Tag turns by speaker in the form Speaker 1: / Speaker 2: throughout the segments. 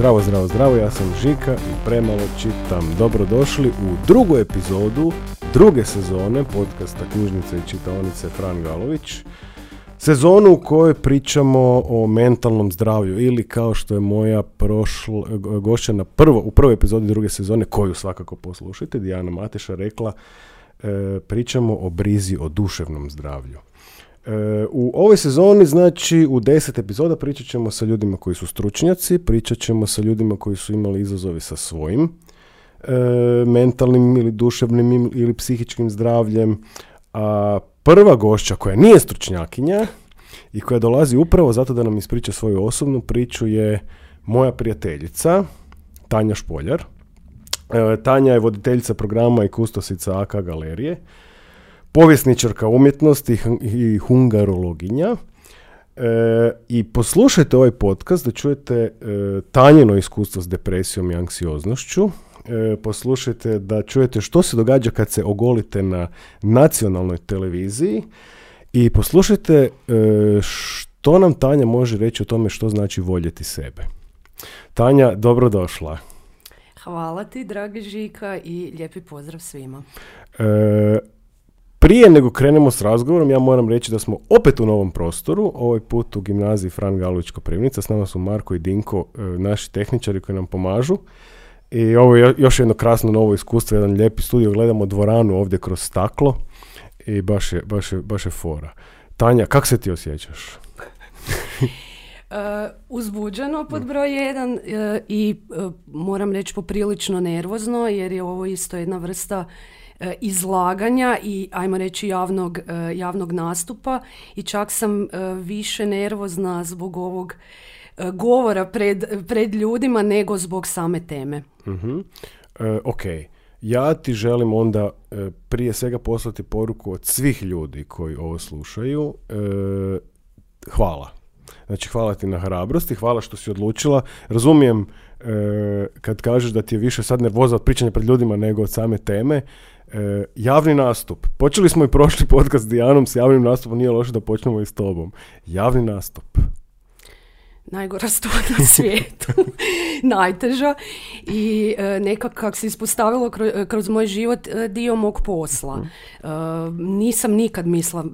Speaker 1: Zdravo, zdravo, zdravo, ja sam Žika i premalo čitam. Dobrodošli u drugu epizodu druge sezone podcasta Knjižnice i čitaonice Fran Galović. Sezonu u kojoj pričamo o mentalnom zdravlju ili kao što je moja prošla, gošća na prvo, u prvoj epizodi druge sezone, koju svakako poslušajte, Dijana Mateša rekla, e, pričamo o brizi o duševnom zdravlju. E, u ovoj sezoni, znači u deset epizoda pričat ćemo sa ljudima koji su stručnjaci, pričat ćemo sa ljudima koji su imali izazovi sa svojim e, mentalnim ili duševnim ili psihičkim zdravljem. A prva gošća koja nije stručnjakinja i koja dolazi upravo zato da nam ispriča svoju osobnu priču je moja prijateljica Tanja Špoljar. E, Tanja je voditeljica programa i kustosica AK galerije povjesničarka umjetnosti i hungarologinja. E, I poslušajte ovaj podcast da čujete e, tanjeno iskustvo s depresijom i anksioznošću. E, poslušajte da čujete što se događa kad se ogolite na nacionalnoj televiziji i poslušajte e, što nam Tanja može reći o tome što znači voljeti sebe. Tanja, dobrodošla.
Speaker 2: Hvala ti, dragi Žika, i lijepi pozdrav svima.
Speaker 1: Prije nego krenemo s razgovorom, ja moram reći da smo opet u novom prostoru, ovaj put u gimnaziji Fran Galović Koprivnica, s nama su Marko i Dinko, e, naši tehničari koji nam pomažu. I ovo je još jedno krasno novo iskustvo, jedan lijepi studio, gledamo dvoranu ovdje kroz staklo i baš je, baš je, baš je fora. Tanja, kako se ti osjećaš?
Speaker 2: Uh, uzbuđeno pod broj jedan uh, i uh, moram reći poprilično nervozno jer je ovo isto jedna vrsta izlaganja i ajmo reći javnog, e, javnog nastupa i čak sam e, više nervozna zbog ovog govora pred, pred ljudima nego zbog same teme.
Speaker 1: uh ok, ja ti želim onda prije svega poslati poruku od svih ljudi koji ovo slušaju. Hvala. Znači hvala ti na hrabrosti, hvala što si odlučila. Razumijem kad kažeš da ti je više sad nervoza od pričanja pred ljudima nego od same teme. E, javni nastup. Počeli smo i prošli podcast s Dijanom s javnim nastupom, nije loše da počnemo i s tobom. Javni nastup.
Speaker 2: Najgora stvar na svijetu. Najteža. I e, nekako kako se ispostavilo kroz, kroz moj život e, dio mog posla. Mhm. E, nisam nikad misla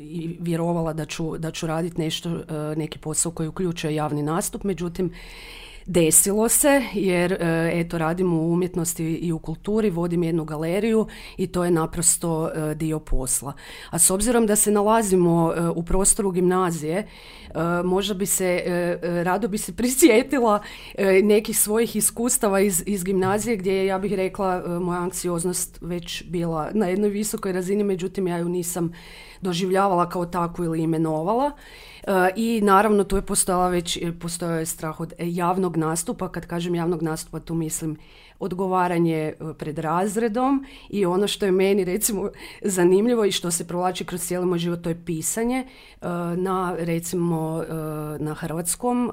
Speaker 2: i vjerovala da ću, da ću raditi nešto, neki posao koji uključuje javni nastup. Međutim, Desilo se jer e, eto radim u umjetnosti i u kulturi, vodim jednu galeriju i to je naprosto e, dio posla. A s obzirom da se nalazimo e, u prostoru gimnazije, možda bi se, rado bi se prisjetila nekih svojih iskustava iz, iz gimnazije gdje je, ja bih rekla, moja anksioznost već bila na jednoj visokoj razini, međutim ja ju nisam doživljavala kao takvu ili imenovala. E, I naravno tu je postojala već, e, postojao je strah od javnog nastupa, kad kažem javnog nastupa tu mislim odgovaranje e, pred razredom. I ono što je meni recimo zanimljivo i što se provlači kroz cijeli moj život to je pisanje. Na recimo na hrvatskom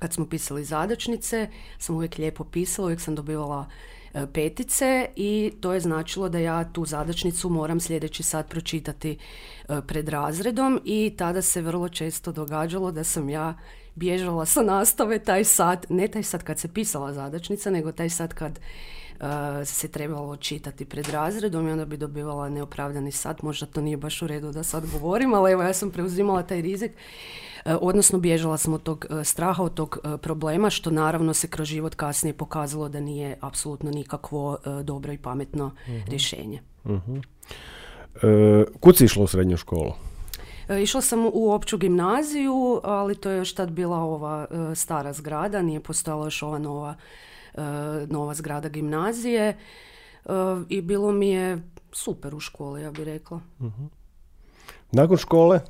Speaker 2: kad smo pisali zadačnice sam uvijek lijepo pisala, uvijek sam dobivala E, petice i to je značilo da ja tu zadačnicu moram sljedeći sat pročitati e, pred razredom i tada se vrlo često događalo da sam ja bježala sa nastave taj sat, ne taj sat kad se pisala zadačnica, nego taj sat kad se trebalo čitati pred razredom i onda bi dobivala neopravdani sat. Možda to nije baš u redu da sad govorim, ali evo ja sam preuzimala taj rizik. E, odnosno bježala sam od tog e, straha, od tog e, problema, što naravno se kroz život kasnije pokazalo da nije apsolutno nikakvo dobro i pametno uh rješenje.
Speaker 1: uh E, kud si išla u srednju školu?
Speaker 2: Išla sam u opću gimnaziju, ali to je još tad bila ova stara zgrada, nije postojala još ova nova, nova zgrada gimnazije i bilo mi je super u školi, ja bih rekla. uh
Speaker 1: Nakon škole?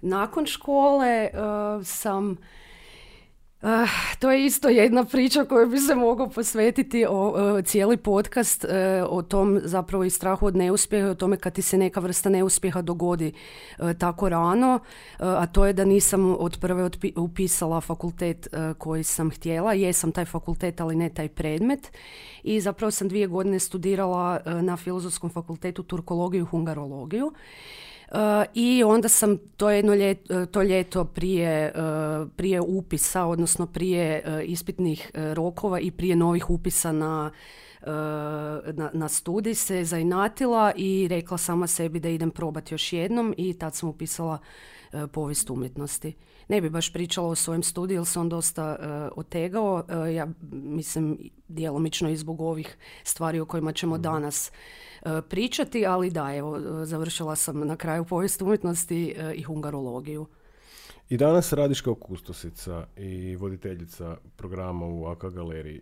Speaker 2: Nakon škole uh, sam Uh, to je isto jedna priča koju bi se mogao posvetiti o uh, cijeli podcast o tom zapravo i strahu od neuspjeha, o tome kad ti se neka vrsta neuspjeha dogodi tako rano, a to je da nisam od prve upisala fakultet koji sam htjela, jesam taj fakultet ali ne taj predmet. I zapravo sam dvije godine studirala na filozofskom fakultetu turkologiju i hungarologiju I onda sam to jedno ljeto, to ljeto prije, prije upisa, odnosno prije ispitnih rokova i prije novih upisa na na, na studij se zainatila i rekla sama sebi da idem probati još jednom i tad sam upisala povijest umjetnosti. Ne bi baš pričala o svojem studiju jer se on dosta otegao. ja mislim djelomično i zbog ovih stvari o kojima ćemo mhm. danas pričati, ali da, evo, završila sam na kraju povijest umjetnosti i hungarologiju.
Speaker 1: I danas radiš kao kustosica i voditeljica programa u AK galeriji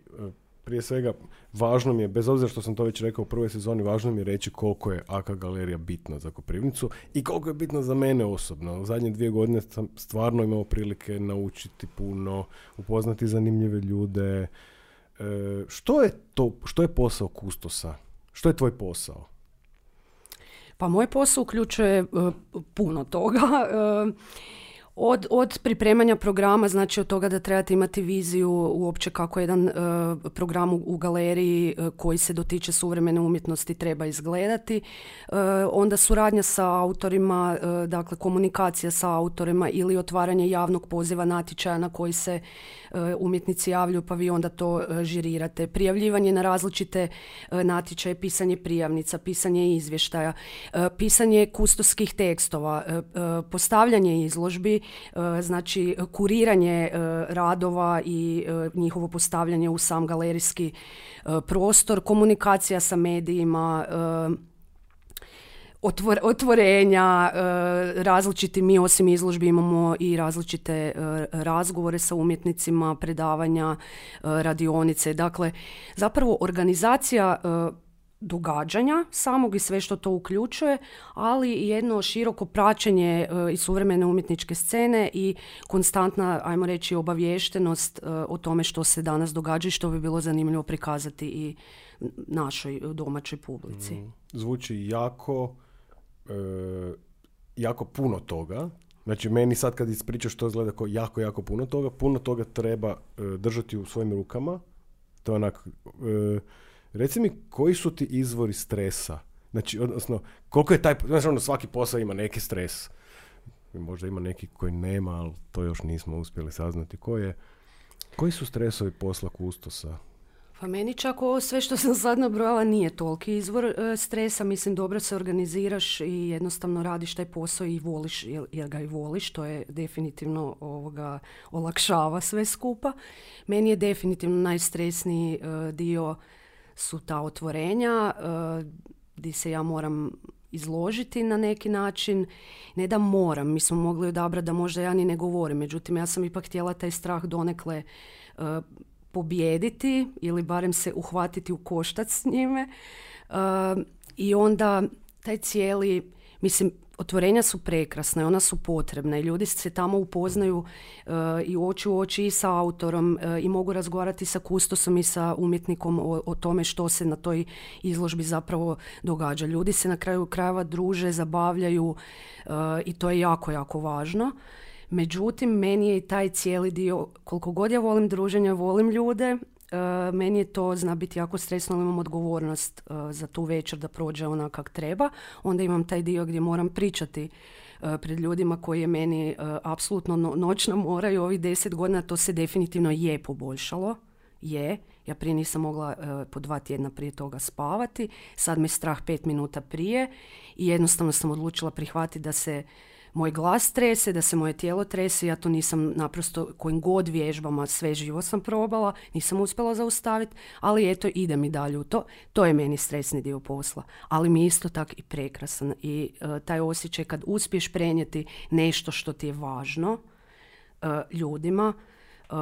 Speaker 1: prije svega, važno mi je, bez obzira što sam to već rekao u prvoj sezoni, važno mi je reći koliko je AK galerija bitna za Koprivnicu i koliko je bitna za mene osobno. U zadnje dvije godine sam stvarno imao prilike naučiti puno, upoznati zanimljive ljude. E, što je to, što je posao kustosa? Što je tvoj posao?
Speaker 2: Pa moj posao uključuje uh, puno toga. Uh, od, od pripremanja programa, znači od toga da trebate imati viziju uopće kako jedan uh, program u, galeriji uh, koji se dotiče suvremene umjetnosti treba izgledati. Uh, onda suradnja sa autorima, dakle komunikacija sa autorima ili otvaranje javnog poziva natječaja na koji se umjetnici javljaju pa vi onda to žirirate. Prijavljivanje na različite natječaje, pisanje prijavnica, pisanje izvještaja, pisanje kustoskih tekstova, postavljanje izložbi, znači kuriranje e, radova i e, njihovo postavljanje u sam galerijski prostor, komunikacija sa medijima, otvorenja, različiti, mi osim izložbi imamo i različite razgovore sa umjetnicima, predavanja, radionice. Dakle, zapravo organizacija događanja samog i sve što to uključuje, ali i jedno široko praćenje e, i suvremene umjetničke scene i konstantna, ajmo reći, obaviještenost e, o tome što se danas događa i što bi bilo zanimljivo prikazati i našoj domaćoj publici. Mm,
Speaker 1: zvuči jako, e, jako puno toga. Znači, meni sad kad ispričaš što izgleda kao jako, jako puno toga, puno toga treba držati u svojim rukama. To je onak Reci mi, koji su ti izvori stresa? Znači, odnosno, koliko je taj, znači ono, svaki posao ima neki stres. Možda ima neki koji nema, ali to još nismo uspjeli saznati. Ko je, koji su stresovi posla kustosa?
Speaker 2: Pa meni čak ovo sve što sam sad nabrojala nije toliki izvor e, stresa. Mislim, dobro se organiziraš i jednostavno radiš taj posao i voliš, jer, ga i voliš. To je definitivno ovoga, olakšava sve skupa. Meni je definitivno najstresniji e, dio su ta otvorenja gdje se ja moram izložiti na neki način. Ne da moram, mi smo mogli odabrati da možda ja ni ne govorim, međutim ja sam ipak htjela taj strah donekle uh, pobijediti ili barem se uhvatiti u koštac s njime. Uh, I onda taj cijeli, mislim, otvorenja su prekrasna ona su potrebna i ljudi se tamo upoznaju uh, i oči u oči i sa autorom uh, i mogu razgovarati sa kustosom i sa umjetnikom o, o, tome što se na toj izložbi zapravo događa. Ljudi se na kraju krajeva druže, zabavljaju uh, i to je jako, jako važno. Međutim, meni je i taj cijeli dio, koliko god ja volim druženje, volim ljude, meni je to zna biti jako stresno, ali imam odgovornost uh, za tu večer da prođe ona kak treba. Onda imam taj dio gdje moram pričati uh, pred ljudima koji je meni apsolutno no, noćna mora i ovih deset godina to se definitivno je poboljšalo. Je, ja prije nisam mogla po dva tjedna prije toga spavati, sad me strah pet minuta prije i jednostavno sam odlučila prihvatiti da se moj glas trese, da se moje tijelo trese, ja to nisam naprosto kojim god vježbama sve živo sam probala, nisam uspjela zaustaviti, ali eto idem i dalje u to. To je meni stresni dio posla, ali mi isto tak i prekrasan i uh, taj osjećaj kad uspiješ prenijeti nešto što ti je važno uh, ljudima, uh,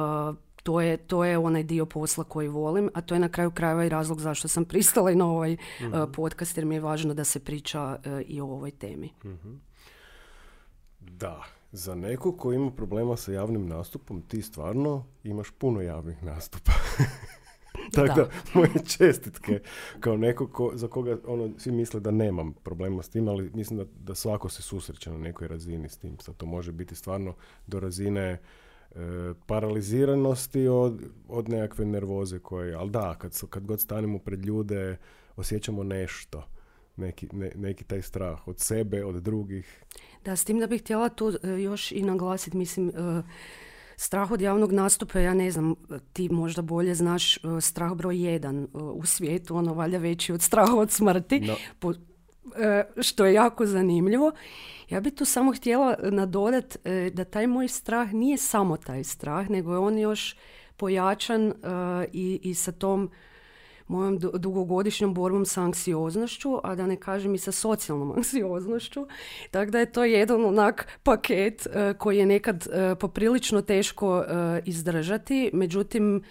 Speaker 2: to je, to je onaj dio posla koji volim, a to je na kraju krajeva i razlog zašto sam pristala i na ovaj mm podcast jer mi je važno da se priča i o ovoj temi.
Speaker 1: Mhm. Da, za neko ko ima problema sa javnim nastupom, ti stvarno imaš puno javnih nastupa. Tako da. moje čestitke kao neko ko, za koga ono, svi misle da nemam problema s tim, ali mislim da, da svako se susreće na nekoj razini s tim. Sad to može biti stvarno do razine e, paraliziranosti od, od nekakve nervoze koje, ali da, kad, kad god stanemo pred ljude osjećamo nešto neki, neki taj strah od sebe, od drugih.
Speaker 2: Da, s tim da bih htjela tu e, još i naglasiti, mislim, e, strah od javnog nastupa, ja ne znam, ti možda bolje znaš strah broj jedan u svijetu, ono valjda veći od straha od smrti, no. što je jako zanimljivo. Ja bih tu samo htjela nadodat da taj moj strah nije samo taj strah, nego je on još pojačan i, i sa tom mojom dugogodišnjom borbom sa anksioznošću, a da ne kažem i sa socijalnom anksioznošću. Tako da je to jedan onak paket e, koji je nekad e, poprilično teško e, izdržati. Međutim,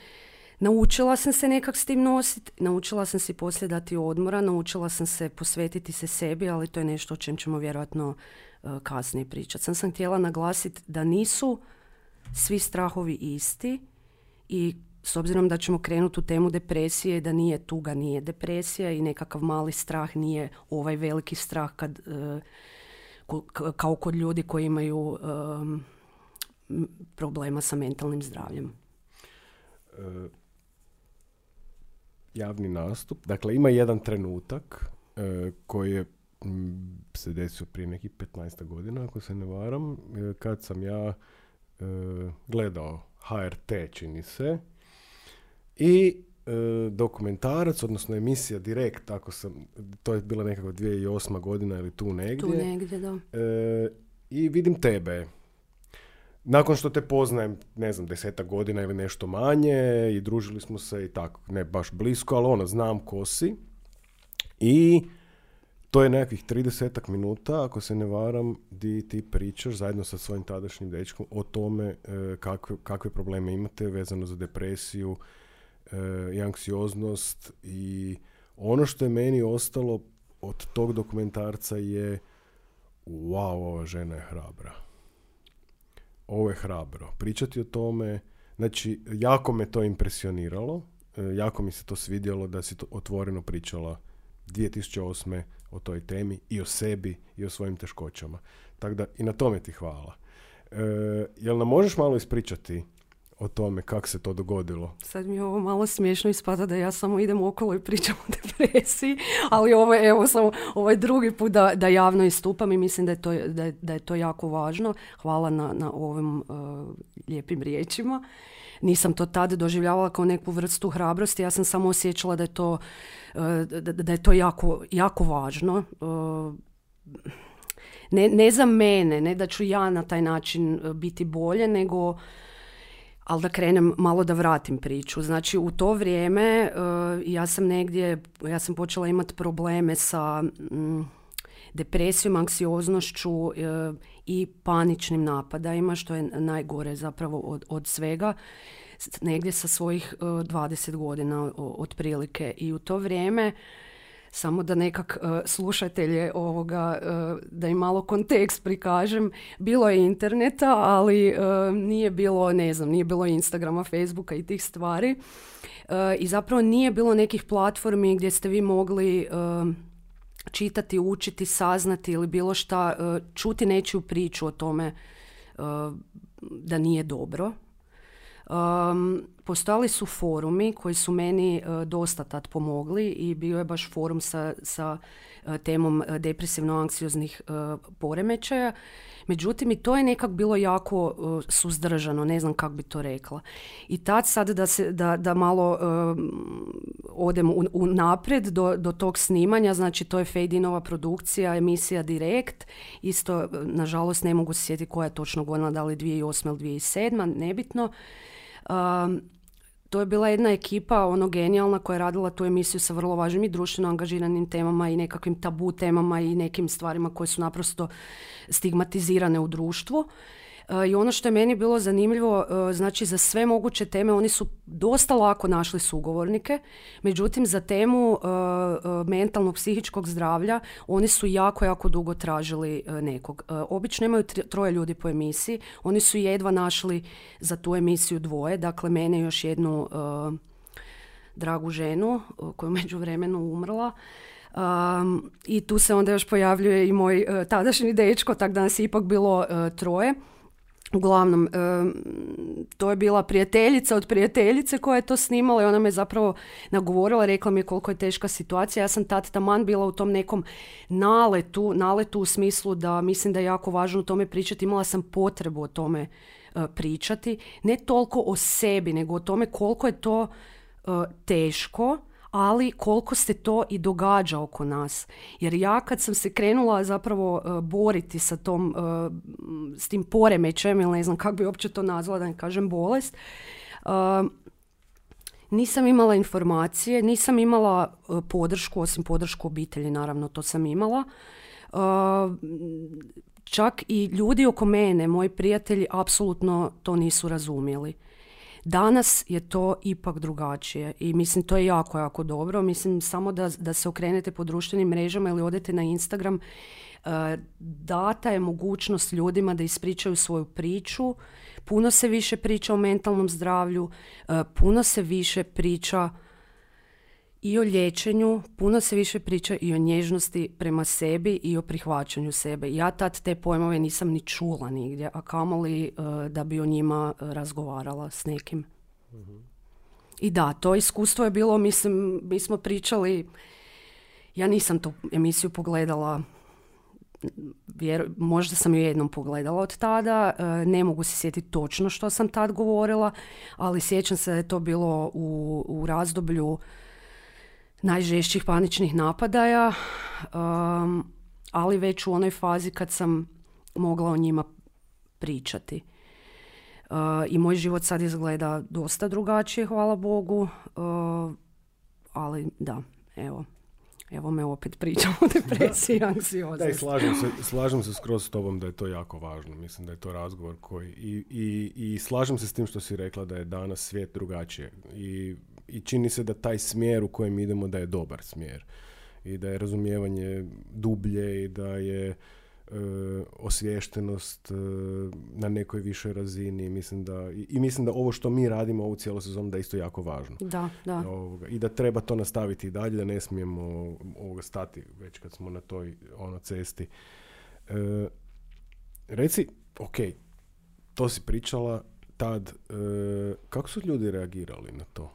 Speaker 2: Naučila sam se nekak s tim nositi, naučila sam si poslije dati odmora, naučila sam se posvetiti se sebi, ali to je nešto o čem ćemo vjerojatno kasnije pričati. Sam sam htjela naglasiti da nisu svi strahovi isti i s obzirom da ćemo krenuti u temu depresije, da nije tuga, nije depresija i nekakav mali strah nije ovaj veliki strah kad, e, kao kod ljudi koji imaju problema sa mentalnim zdravljem.
Speaker 1: E, javni nastup, dakle ima jedan trenutak e, koji je se desio prije nekih 15 godina, ako se ne varam, kad sam ja gledao HRT, čini se, i e, dokumentarac, odnosno emisija Direkt, ako sam, to je bila nekako 2008. godina ili tu negdje.
Speaker 2: Tu negdje, da.
Speaker 1: E, I vidim tebe. Nakon što te poznajem, ne znam, desetak godina ili nešto manje i družili smo se i tako, ne baš blisko, ali ono, znam ko si. I to je nekakvih 30 minuta, ako se ne varam, di ti pričaš zajedno sa svojim tadašnjim dečkom o tome e, kakve, kakve probleme imate vezano za depresiju, i anksioznost i ono što je meni ostalo od tog dokumentarca je wow, ova žena je hrabra. Ovo je hrabro. Pričati o tome, znači, jako me to impresioniralo, e, jako mi se to svidjelo da si to otvoreno pričala 2008. o toj temi i o sebi i o svojim teškoćama. Tako da i na tome ti hvala. E, jel nam možeš malo ispričati o tome kako se to dogodilo.
Speaker 2: Sad mi je ovo malo smiješno ispada da ja samo idem okolo i pričam o depresiji, ali ovo evo samo ovaj drugi put da, da javno istupam i mislim da je to, da je, da je to jako važno. Hvala na, na ovim uh, lijepim riječima. Nisam to tad doživljavala kao neku vrstu hrabrosti, ja sam samo osjećala da je to, uh, da, da, je to jako, jako važno. Uh, ne, ne za mene, ne da ću ja na taj način biti bolje, nego ali da krenem malo da vratim priču. Znači u to vrijeme uh, ja sam negdje, ja sam počela imati probleme sa mm, depresijom, anksioznošću uh, i paničnim napadajima, što je najgore zapravo od, od svega negdje sa svojih uh, 20 godina otprilike. I u to vrijeme samo da nekak uh, slušatelje ovoga, uh, da im malo kontekst prikažem. Bilo je interneta, ali uh, nije bilo, ne znam, nije bilo Instagrama, Facebooka i tih stvari. I zapravo nije bilo nekih platformi gdje ste vi mogli čitati, učiti, saznati ili bilo šta, čuti nečiju priču o tome da nije dobro. Um, postojali su forumi koji su meni uh, dosta tad pomogli i bio je baš forum sa, sa uh, temom uh, depresivno-anksioznih poremećaja. Međutim, i to je nekak bilo jako suzdržano, ne znam kako bi to rekla. I tad sad da, se, da, da malo odem u, u napred do, do tog snimanja, znači to je Fejdinova produkcija, emisija Direkt, isto, nažalost, ne mogu se sjetiti koja je točno godina, da li 2008 ili 2007, nebitno. To je bila jedna ekipa ono genijalna koja je radila tu emisiju sa vrlo važnim i društveno angažiranim temama i nekakvim tabu temama i nekim stvarima koje su naprosto stigmatizirane u društvu. I ono što je meni bilo zanimljivo, e, znači za sve moguće teme oni su dosta lako našli sugovornike, međutim za temu e, e, mentalnog psihičkog zdravlja oni su jako, jako dugo tražili nekog. Obično imaju troje ljudi po emisiji, oni su jedva našli za tu emisiju dvoje, dakle mene još jednu dragu ženu koja je među vremenu umrla. I tu se onda još pojavljuje i moj tadašnji dečko, tako da nas je ipak bilo troje. Uglavnom, to je bila prijateljica od prijateljice koja je to snimala i ona me zapravo nagovorila, rekla mi je koliko je teška situacija. Ja sam tad taman bila u tom nekom naletu, naletu u smislu da mislim da je jako važno o tome pričati. Imala sam potrebu o tome e, pričati. Ne toliko o sebi, nego o tome koliko je to e, teško ali koliko se to i događa oko nas. Jer ja kad sam se krenula zapravo uh, boriti sa tom, uh, s tim poremećajem, ili ne znam kako bi uopće to nazvala, da ne kažem bolest, uh, nisam imala informacije, nisam imala podršku, osim podršku obitelji, naravno, to sam imala. Čak i ljudi oko mene, moji prijatelji, apsolutno to nisu razumjeli. Danas je to ipak drugačije i mislim to je jako, jako dobro. Mislim samo da, da se okrenete po društvenim mrežama ili odete na Instagram, uh, data je mogućnost ljudima da ispričaju svoju priču, puno se više priča o mentalnom zdravlju, e, puno se više priča i o liječenju, puno se više priča i o nježnosti prema sebi i o prihvaćanju sebe. Ja tad te pojmove nisam ni čula nigdje, a kamoli uh, da bi o njima razgovarala s nekim. I da, to iskustvo je bilo, mislim, mi smo pričali, ja nisam tu emisiju pogledala, vjer, možda sam ju jednom pogledala od tada, uh, ne mogu se sjetiti točno što sam tad govorila, ali sjećam se da je to bilo u, u razdoblju najžešćih paničnih napadaja, um, ali već u onoj fazi kad sam mogla o njima pričati. Uh, I moj život sad izgleda dosta drugačije, hvala Bogu, uh, ali da, evo. Evo me opet pričam o depresiji i anksioznosti.
Speaker 1: Da, slažem se, slažem se skroz s tobom da je to jako važno. Mislim da je to razgovor koji... I, i, I slažem se s tim što si rekla da je danas svijet drugačije. I i čini se da taj smjer u kojem idemo da je dobar smjer i da je razumijevanje dublje i da je e, osviještenost e, na nekoj višoj razini mislim da, i, mislim da ovo što mi radimo ovu cijelu sezonu da je isto jako važno.
Speaker 2: Da, da.
Speaker 1: I da treba to nastaviti i dalje, da ne smijemo ovoga stati već kad smo na toj ono cesti. E, reci, ok, to si pričala tad, kako su ljudi reagirali na to?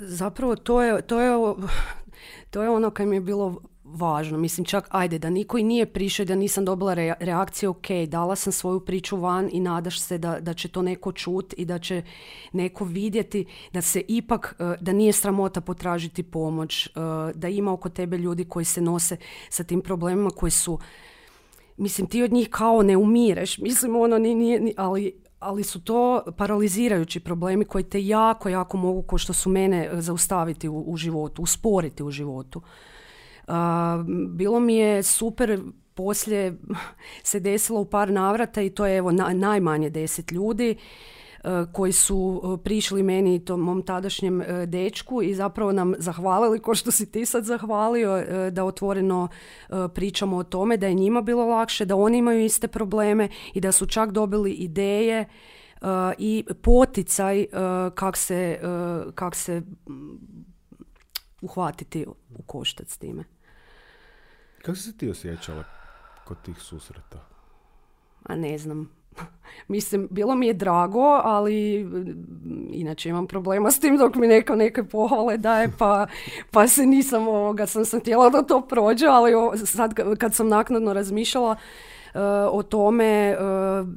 Speaker 2: Zapravo to je, to, je, to je ono kaj mi je bilo važno. Mislim čak, ajde, da niko i nije prišao da nisam dobila re, reakciju, ok, dala sam svoju priču van i nadaš se da, da će to neko čut i da će neko vidjeti da se ipak, uh, da nije sramota potražiti pomoć, uh, da ima oko tebe ljudi koji se nose sa tim problemima koji su mislim ti od njih kao ne umireš, mislim ono nije, ali ali su to paralizirajući problemi koji te jako, jako mogu, ko što su mene, e, zaustaviti u, u životu, usporiti u životu. bilo mi je super, poslije se desilo u par navrata i to je evo najmanje deset ljudi koji su e, prišli meni i tom mom tadašnjem e, dečku i zapravo nam zahvalili, ko što si ti sad zahvalio, da otvoreno pričamo o tome, da je njima bilo lakše, da oni imaju iste probleme i da su čak dobili ideje i poticaj kak se, kak se uhvatiti u koštac s time.
Speaker 1: Kako si ti osjećala kod tih susreta?
Speaker 2: A ne znam. Mislim, bilo mi je drago, ali mm, inače imam problema s tim dok mi neko neke pohvale daje, pa, pa se nisam ovoga, sam, sam htjela da to prođe, ali sad kad sam naknadno razmišljala, uh, o tome, uh,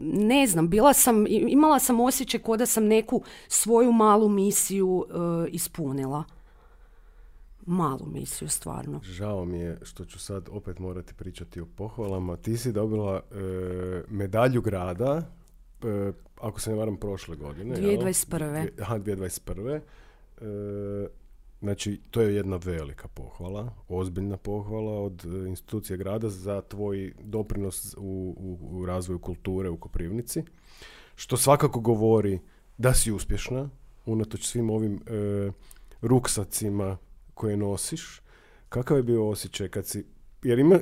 Speaker 2: ne znam, bila sam, imala sam osjećaj kao da sam neku svoju malu misiju uh, ispunila malu misiju stvarno.
Speaker 1: Žao mi je što ću sad opet morati pričati o pohvalama. Ti si dobila e, medalju grada, e, ako se ne varam prošle godine.
Speaker 2: 2021.
Speaker 1: Aha, 2021. E, znači, to je jedna velika pohvala, ozbiljna pohvala od e, institucije grada za tvoj doprinos u, u, u razvoju kulture u Koprivnici, što svakako govori da si uspješna, unatoč svim ovim e, koje nosiš, kakav je bio osjećaj kad si, jer ima,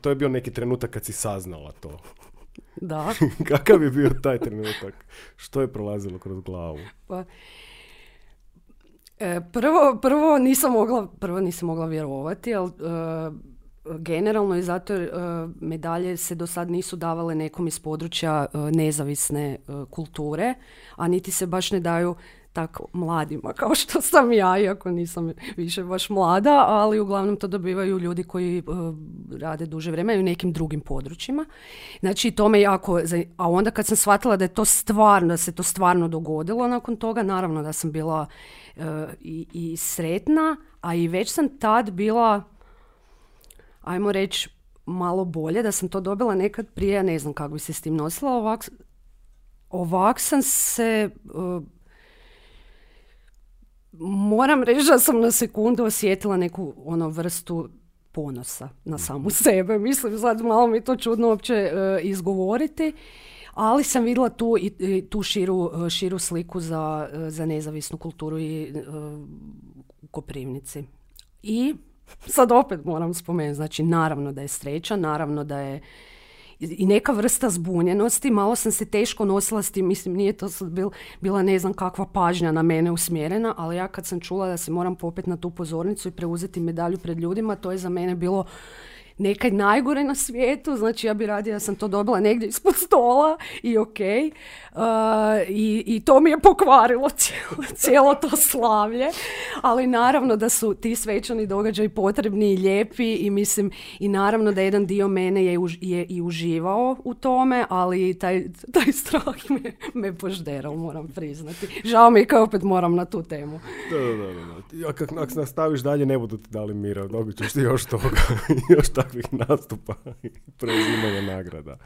Speaker 1: to je bio neki trenutak kad si saznala to.
Speaker 2: Da.
Speaker 1: kakav je bio taj trenutak? Što je prolazilo kroz glavu?
Speaker 2: Pa, e, prvo, prvo nisam mogla, prvo nisam mogla vjerovati, ali e, generalno i zato jer medalje se do sad nisu davale nekom iz područja nezavisne kulture, a niti se baš ne daju tako mladima kao što sam ja, iako nisam više baš mlada, ali uglavnom to dobivaju ljudi koji rade duže vremena i u nekim drugim područjima. Znači to me jako, a onda kad sam shvatila da je to stvarno, da se to stvarno dogodilo nakon toga, naravno da sam bila i, i sretna, a i već sam tad bila ajmo reći, malo bolje, da sam to dobila nekad prije, ja ne znam kako bi se s tim nosila, ovak, ovak sam se, uh, moram reći da sam na sekundu osjetila neku ono vrstu ponosa na samu sebe. Mislim, sad malo mi to čudno uopće uh, izgovoriti, ali sam vidjela tu i, tu širu, uh, širu sliku za, za nezavisnu kulturu i u Koprivnici. I sad opet moram spomenuti, znači naravno da je sreća, naravno da je i neka vrsta zbunjenosti, malo sam se teško nosila s tim, mislim nije to sad bil, bila ne znam kakva pažnja na mene usmjerena, ali ja kad sam čula da se moram popet na tu pozornicu i preuzeti medalju pred ljudima, to je za mene bilo nekaj najgore na svijetu, znači ja bi radila da sam to dobila negdje ispod stola i ok. Uh, i, i, to mi je pokvarilo cijelo, cijelo, to slavlje, ali naravno da su ti svečani događaji potrebni i lijepi i mislim i naravno da jedan dio mene je, je i uživao u tome, ali taj, taj strah me, me požderao, moram priznati. Žao mi je kao opet moram na tu temu.
Speaker 1: Da, da, da. da. Ako, nastaviš dalje ne budu ti dali mira, dobit ćeš ti još toga, još takvih nastupa i preuzimanja nagrada.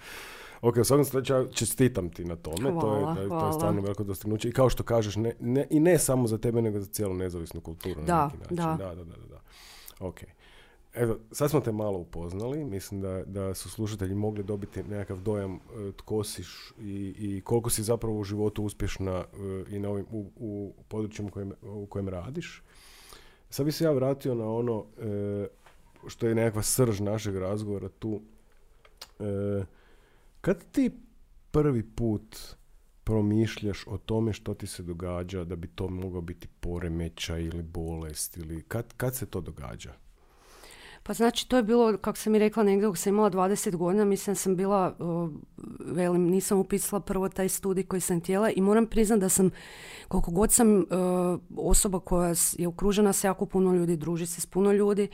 Speaker 1: Ok, u svakom slučaju čestitam ti na tome,
Speaker 2: hvala,
Speaker 1: to, je, to je stvarno veliko dostignuće i kao što kažeš, ne, ne, i ne samo za tebe, nego za cijelu nezavisnu kulturu.
Speaker 2: Da,
Speaker 1: na neki način.
Speaker 2: da.
Speaker 1: Da, da, da, da. Ok. Evo, sad smo te malo upoznali, mislim da, da su slušatelji mogli dobiti nekakav dojam e, tko si i, i koliko si zapravo u životu uspješna e, i na ovim, u, u području u kojem, u kojem radiš. Sad bi se ja vratio na ono e, što je nekakva srž našeg razgovora tu. E, kad ti prvi put promišljaš o tome što ti se događa, da bi to mogao biti poremećaj ili bolest, ili kad, kad se to događa?
Speaker 2: Pa znači to je bilo, kako sam mi rekla, negdje dok sam imala 20 godina, mislim sam bila, velim, nisam upisala prvo taj studij koji sam htjela i moram priznati da sam, koliko god sam osoba koja je okružena sa jako puno ljudi, druži se s puno ljudi,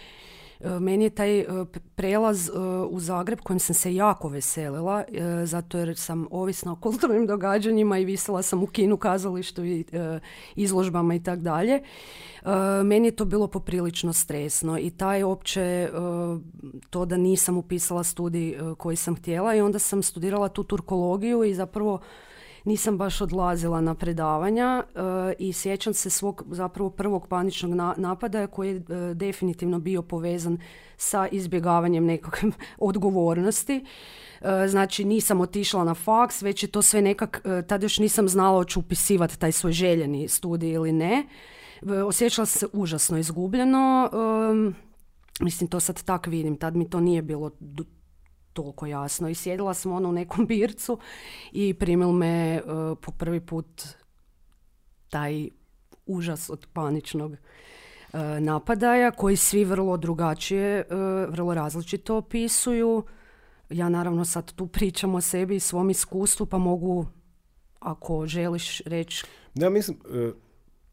Speaker 2: meni je taj e, prelaz e, u Zagreb kojem sam se jako veselila, zato jer sam ovisna o kulturnim događanjima i visela sam u kinu, kazalištu i izložbama i tako dalje. Meni je to bilo poprilično stresno i taj opće to da nisam upisala studij koji sam htjela i onda sam studirala tu turkologiju i zapravo nisam baš odlazila na predavanja e, i sjećam se svog zapravo prvog paničnog na, napada koji je e, definitivno bio povezan sa izbjegavanjem nekakve odgovornosti. E, znači nisam otišla na faks, već je to sve nekak, tad još nisam znala hoću upisivati taj svoj željeni studij ili ne. Osjećala se užasno izgubljeno. Mislim, to sad tak vidim, tad mi to nije bilo toliko jasno. I sjedila sam ono u nekom bircu i primil me e, po prvi put taj užas od paničnog uh, napadaja koji svi vrlo drugačije, uh, vrlo različito opisuju. Ja naravno sad tu pričam o sebi i svom iskustvu pa mogu ako želiš reći...
Speaker 1: Ja mislim,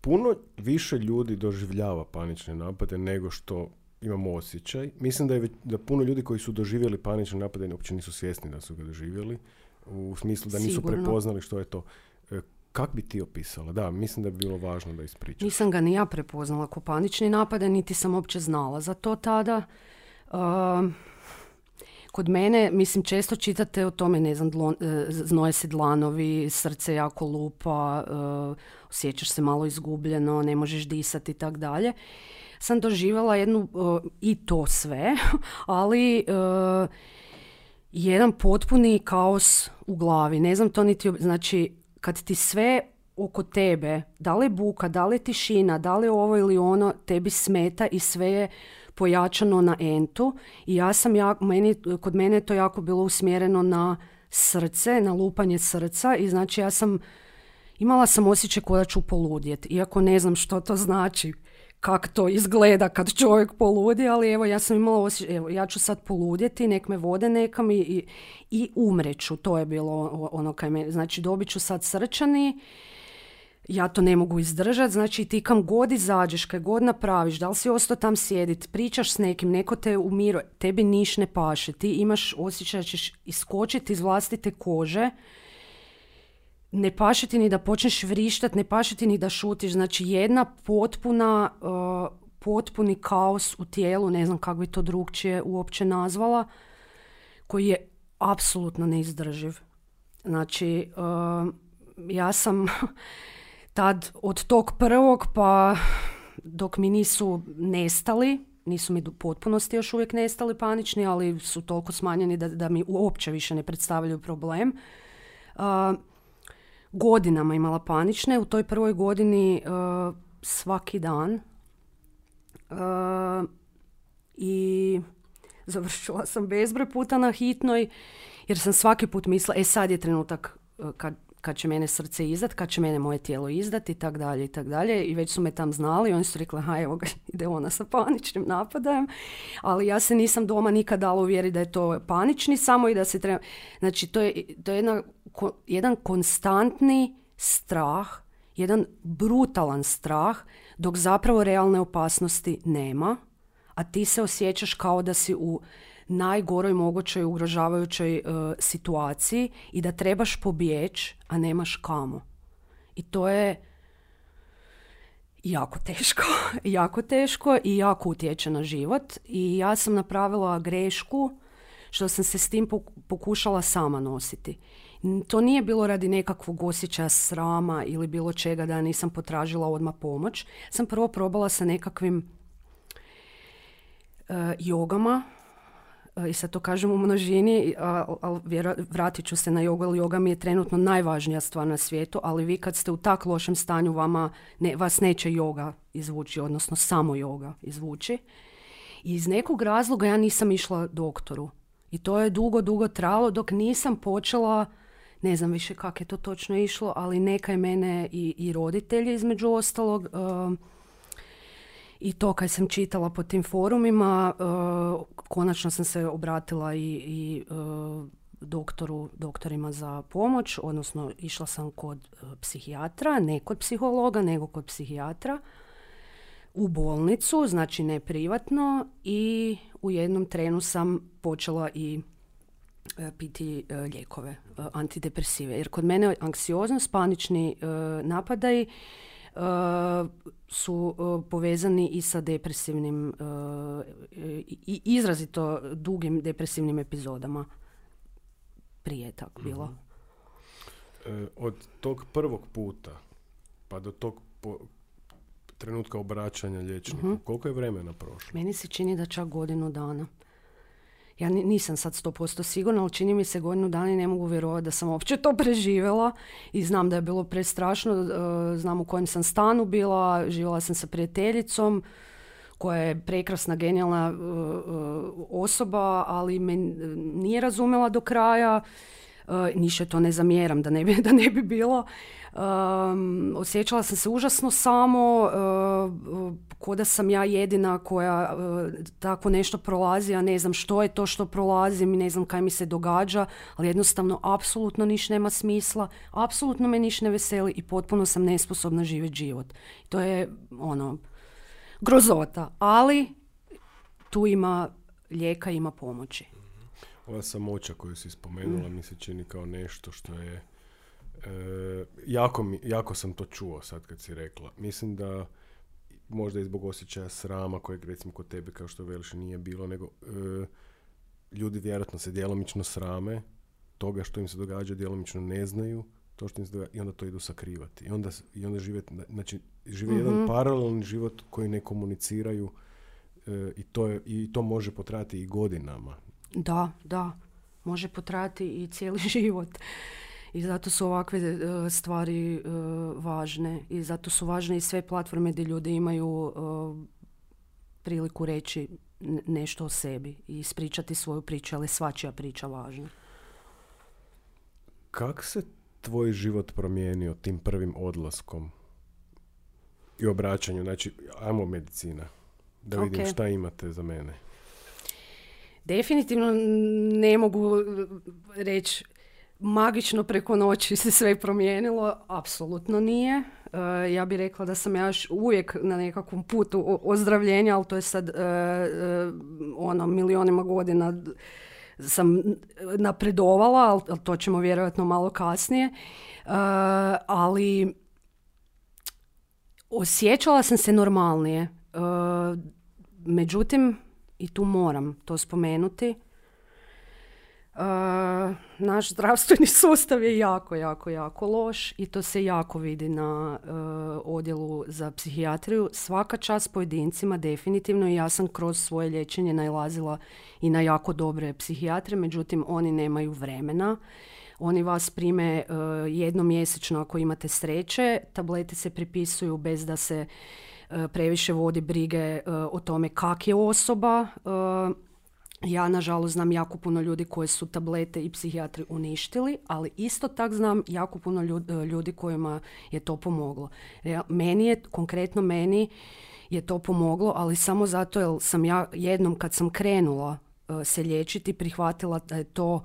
Speaker 1: puno više ljudi doživljava panične napade nego što imamo osjećaj. Mislim da je da puno ljudi koji su doživjeli panične napade uopće nisu svjesni da su ga doživjeli. U smislu da nisu prepoznali što je to. E, kak bi ti opisala? Da, mislim da bi bilo važno da ispričaš.
Speaker 2: Nisam ga ni ja prepoznala ko panični napade, niti sam uopće znala za to tada. kod mene, mislim, često čitate o tome, ne znam, dlon, e, znoje se dlanovi, srce jako lupa, uh, osjećaš se malo izgubljeno, ne možeš disati i tak dalje sam doživjela jednu, i to sve, ali jedan potpuni kaos u glavi. Ne znam to niti, znači kad ti sve oko tebe, da li buka, da li tišina, da li ovo ili ono, tebi smeta i sve je pojačano na entu i ja sam, jako, meni, kod mene je to jako bilo usmjereno na srce, na lupanje srca i znači ja sam, imala sam osjećaj koja ću poludjeti, iako ne znam što to znači kak to izgleda kad čovjek poludi, ali evo ja sam imala osjećaj, evo ja ću sad poludjeti, nek me vode nekam i, i, i umreću, to je bilo ono kaj me, znači dobit ću sad srčani, ja to ne mogu izdržati, znači ti kam god izađeš, kaj god napraviš, da li si ostao tam sjedit, pričaš s nekim, neko te umiruje, tebi niš ne paše, ti imaš osjećaj da ćeš iskočiti iz vlastite kože, ne paše ti ni da počneš vrištat, ne paše ti ni da šutiš, znači jedna potpuna, uh, potpuni kaos u tijelu, ne znam kako bi to drugčije uopće nazvala, koji je apsolutno neizdrživ. Znači, uh, ja sam tad od tog prvog pa dok mi nisu nestali, nisu mi u potpunosti još uvijek nestali panični, ali su toliko smanjeni da, da mi uopće više ne predstavljaju problem. Uh, godinama imala panične. U toj prvoj godini uh, svaki dan. Uh, I završila sam bezbroj puta na hitnoj jer sam svaki put mislila, e sad je trenutak uh, kad kad će mene srce izdat, kad će mene moje tijelo izdati i tak dalje i tak dalje. I već su me tam znali, oni su rekli, ha evo ga, ide ona sa paničnim napadajem. Ali ja se nisam doma nikad dala uvjeriti da je to panični samo i da se treba... Znači, to je, to je jedna, jedan konstantni strah, jedan brutalan strah, dok zapravo realne opasnosti nema, a ti se osjećaš kao da si u najgoroj mogućoj ugrožavajućoj uh, situaciji i da trebaš pobjeć, a nemaš kamo. I to je jako teško, jako teško i jako utječe na život. I ja sam napravila grešku što sam se s tim pokušala sama nositi. To nije bilo radi nekakvog osjećaja srama ili bilo čega da nisam potražila odmah pomoć. Sam prvo probala sa nekakvim uh, jogama i sad to kažem u množini, ali vratit ću se na jogu, ali joga mi je trenutno najvažnija stvar na svijetu, ali vi kad ste u tak lošem stanju, vama ne, vas neće joga izvući, odnosno samo joga izvući. I iz nekog razloga ja nisam išla doktoru. I to je dugo, dugo trajalo dok nisam počela, ne znam više kako je to točno išlo, ali neka je mene i, i roditelji između ostalog, i to kad sam čitala po tim forumima, uh, konačno sam se obratila i, i uh, doktoru, doktorima za pomoć, odnosno išla sam kod uh, psihijatra, ne kod psihologa, nego kod psihijatra u bolnicu, znači ne privatno i u jednom trenu sam počela i piti lijekove, antidepresive. Jer kod mene anksioznost, panični napadaj su e, povezani i sa depresivnim e, i izrazito dugim depresivnim epizodama. Prije tako bilo. Mhm.
Speaker 1: E, od tog prvog puta pa do tog trenutka obraćanja liječniku, uh koliko je vremena prošlo?
Speaker 2: Meni se čini da čak godinu dana. Ja nisam sad 100% sigurna, ali čini mi se godinu dana i ne mogu vjerovati da sam uopće to preživjela i znam da je bilo prestrašno, e, znam u kojem sam stanu bila, živjela sam sa prijateljicom koja je prekrasna, genijalna e, e, osoba, ali me nije razumjela do kraja, niše to ne zamjeram da ne bi, da ne bi bilo. Um, osjećala sam se užasno samo, uh, ko da sam ja jedina koja uh, tako nešto prolazi, a ne znam što je to što prolazim i ne znam kaj mi se događa, ali jednostavno apsolutno niš nema smisla, apsolutno me niš ne veseli i potpuno sam nesposobna živjeti život. To je ono, grozota, ali tu ima lijeka, ima pomoći.
Speaker 1: Ova samoća koju si spomenula mm. mi se čini kao nešto što je E, jako, mi, jako sam to čuo sad kad si rekla. Mislim da možda i zbog osjećaja srama kojeg recimo kod tebe kao što veliš nije bilo, nego e, ljudi vjerojatno se djelomično srame toga što im se događa, djelomično ne znaju to što im se događa i onda to idu sakrivati. I onda, i onda žive, znači, žive jedan mhm. paralelni život koji ne komuniciraju e, i, to je, i to može potrajati i godinama.
Speaker 2: Da, da. Može potrajati i cijeli život. I zato su ovakve e, stvari e, važne i zato su važne i sve platforme gdje ljudi imaju e, priliku reći nešto o sebi i ispričati svoju priču, ali svačija priča važna.
Speaker 1: Kak se tvoj život promijenio tim prvim odlaskom? i obraćanju. Znači, ajmo medicina. Da vidim
Speaker 2: Ok.
Speaker 1: šta imate za mene.
Speaker 2: Definitivno ne mogu reći magično preko noći se sve promijenilo, apsolutno nije. E, ja bih rekla da sam ja još uvijek na nekakvom putu ozdravljenja, ali to je sad e, ono milionima godina sam napredovala, ali, to ćemo vjerojatno malo kasnije. Ali osjećala sam se normalnije. Međutim, i tu moram to spomenuti, e, naš zdravstveni sustav je jako, jako, jako loš i to se jako vidi na e, odjelu za psihijatriju. Svaka čast pojedincima, definitivno, i ja sam kroz svoje liječenje nailazila i na jako dobre psihijatre, međutim, oni nemaju vremena. Oni vas prime e, jednom mjesečno ako imate sreće, tablete se pripisuju bez da se previše vodi brige e, o tome kak je osoba. E, ja, nažalost, znam jako puno ljudi koji su tablete i psihijatri uništili, ali isto tak znam jako puno lju- ljudi kojima je to pomoglo. Meni je, konkretno meni, je to pomoglo, ali samo zato jer sam ja jednom kad sam krenula e, se liječiti, prihvatila da je to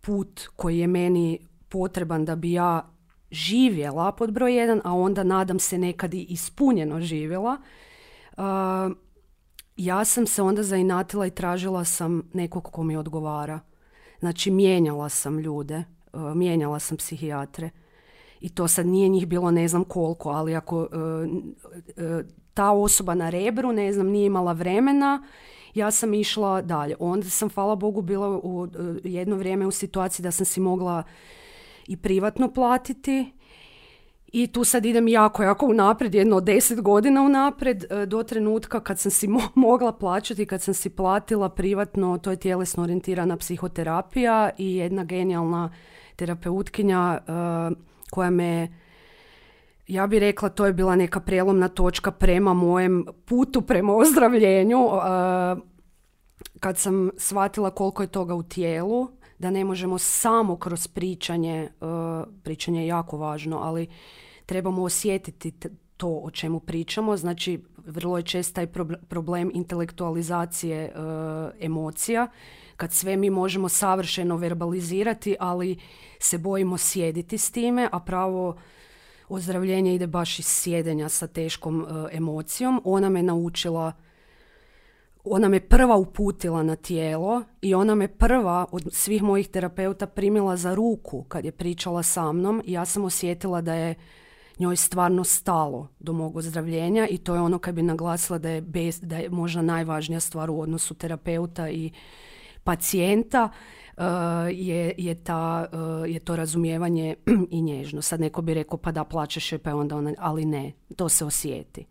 Speaker 2: put koji je meni potreban da bi ja živjela pod broj jedan, a onda nadam se nekad i ispunjeno živjela. Uh, ja sam se onda zainatila i tražila sam nekog ko mi odgovara. Znači, mijenjala sam ljude, uh, mijenjala sam psihijatre. I to sad nije njih bilo ne znam koliko, ali ako uh, uh, ta osoba na rebru, ne znam, nije imala vremena, ja sam išla dalje. Onda sam, hvala Bogu, bila u jedno vrijeme u situaciji da sam si mogla i privatno platiti i tu sad idem jako, jako unaprijed, jedno deset godina unaprijed, e, do trenutka kad sam si mo- mogla plaćati, kad sam si platila privatno, to je tjelesno orijentirana psihoterapija i jedna genijalna terapeutkinja e, koja me ja bih rekla to je bila neka prelomna točka prema mojem putu, prema ozdravljenju. e, kad sam shvatila koliko je toga u tijelu, da ne možemo samo kroz pričanje, uh, pričanje je jako važno, ali trebamo osjetiti to o čemu pričamo. Znači, vrlo je čest taj prob- problem intelektualizacije uh, emocija, kad sve mi možemo savršeno verbalizirati, ali se bojimo sjediti s time, a pravo ozdravljenje ide baš iz sjedenja sa teškom uh, emocijom. Ona me naučila ona me prva uputila na tijelo i ona me prva od svih mojih terapeuta primila za ruku kad je pričala sa mnom i ja sam osjetila da je njoj stvarno stalo do mog ozdravljenja i to je ono kad bi naglasila da je, bez, da je možda najvažnija stvar u odnosu terapeuta i pacijenta uh, je, je, ta, uh, je to razumijevanje i nježno. Sad neko bi rekao pa da plaćaš joj pa je onda ona, ali ne, to se osjeti.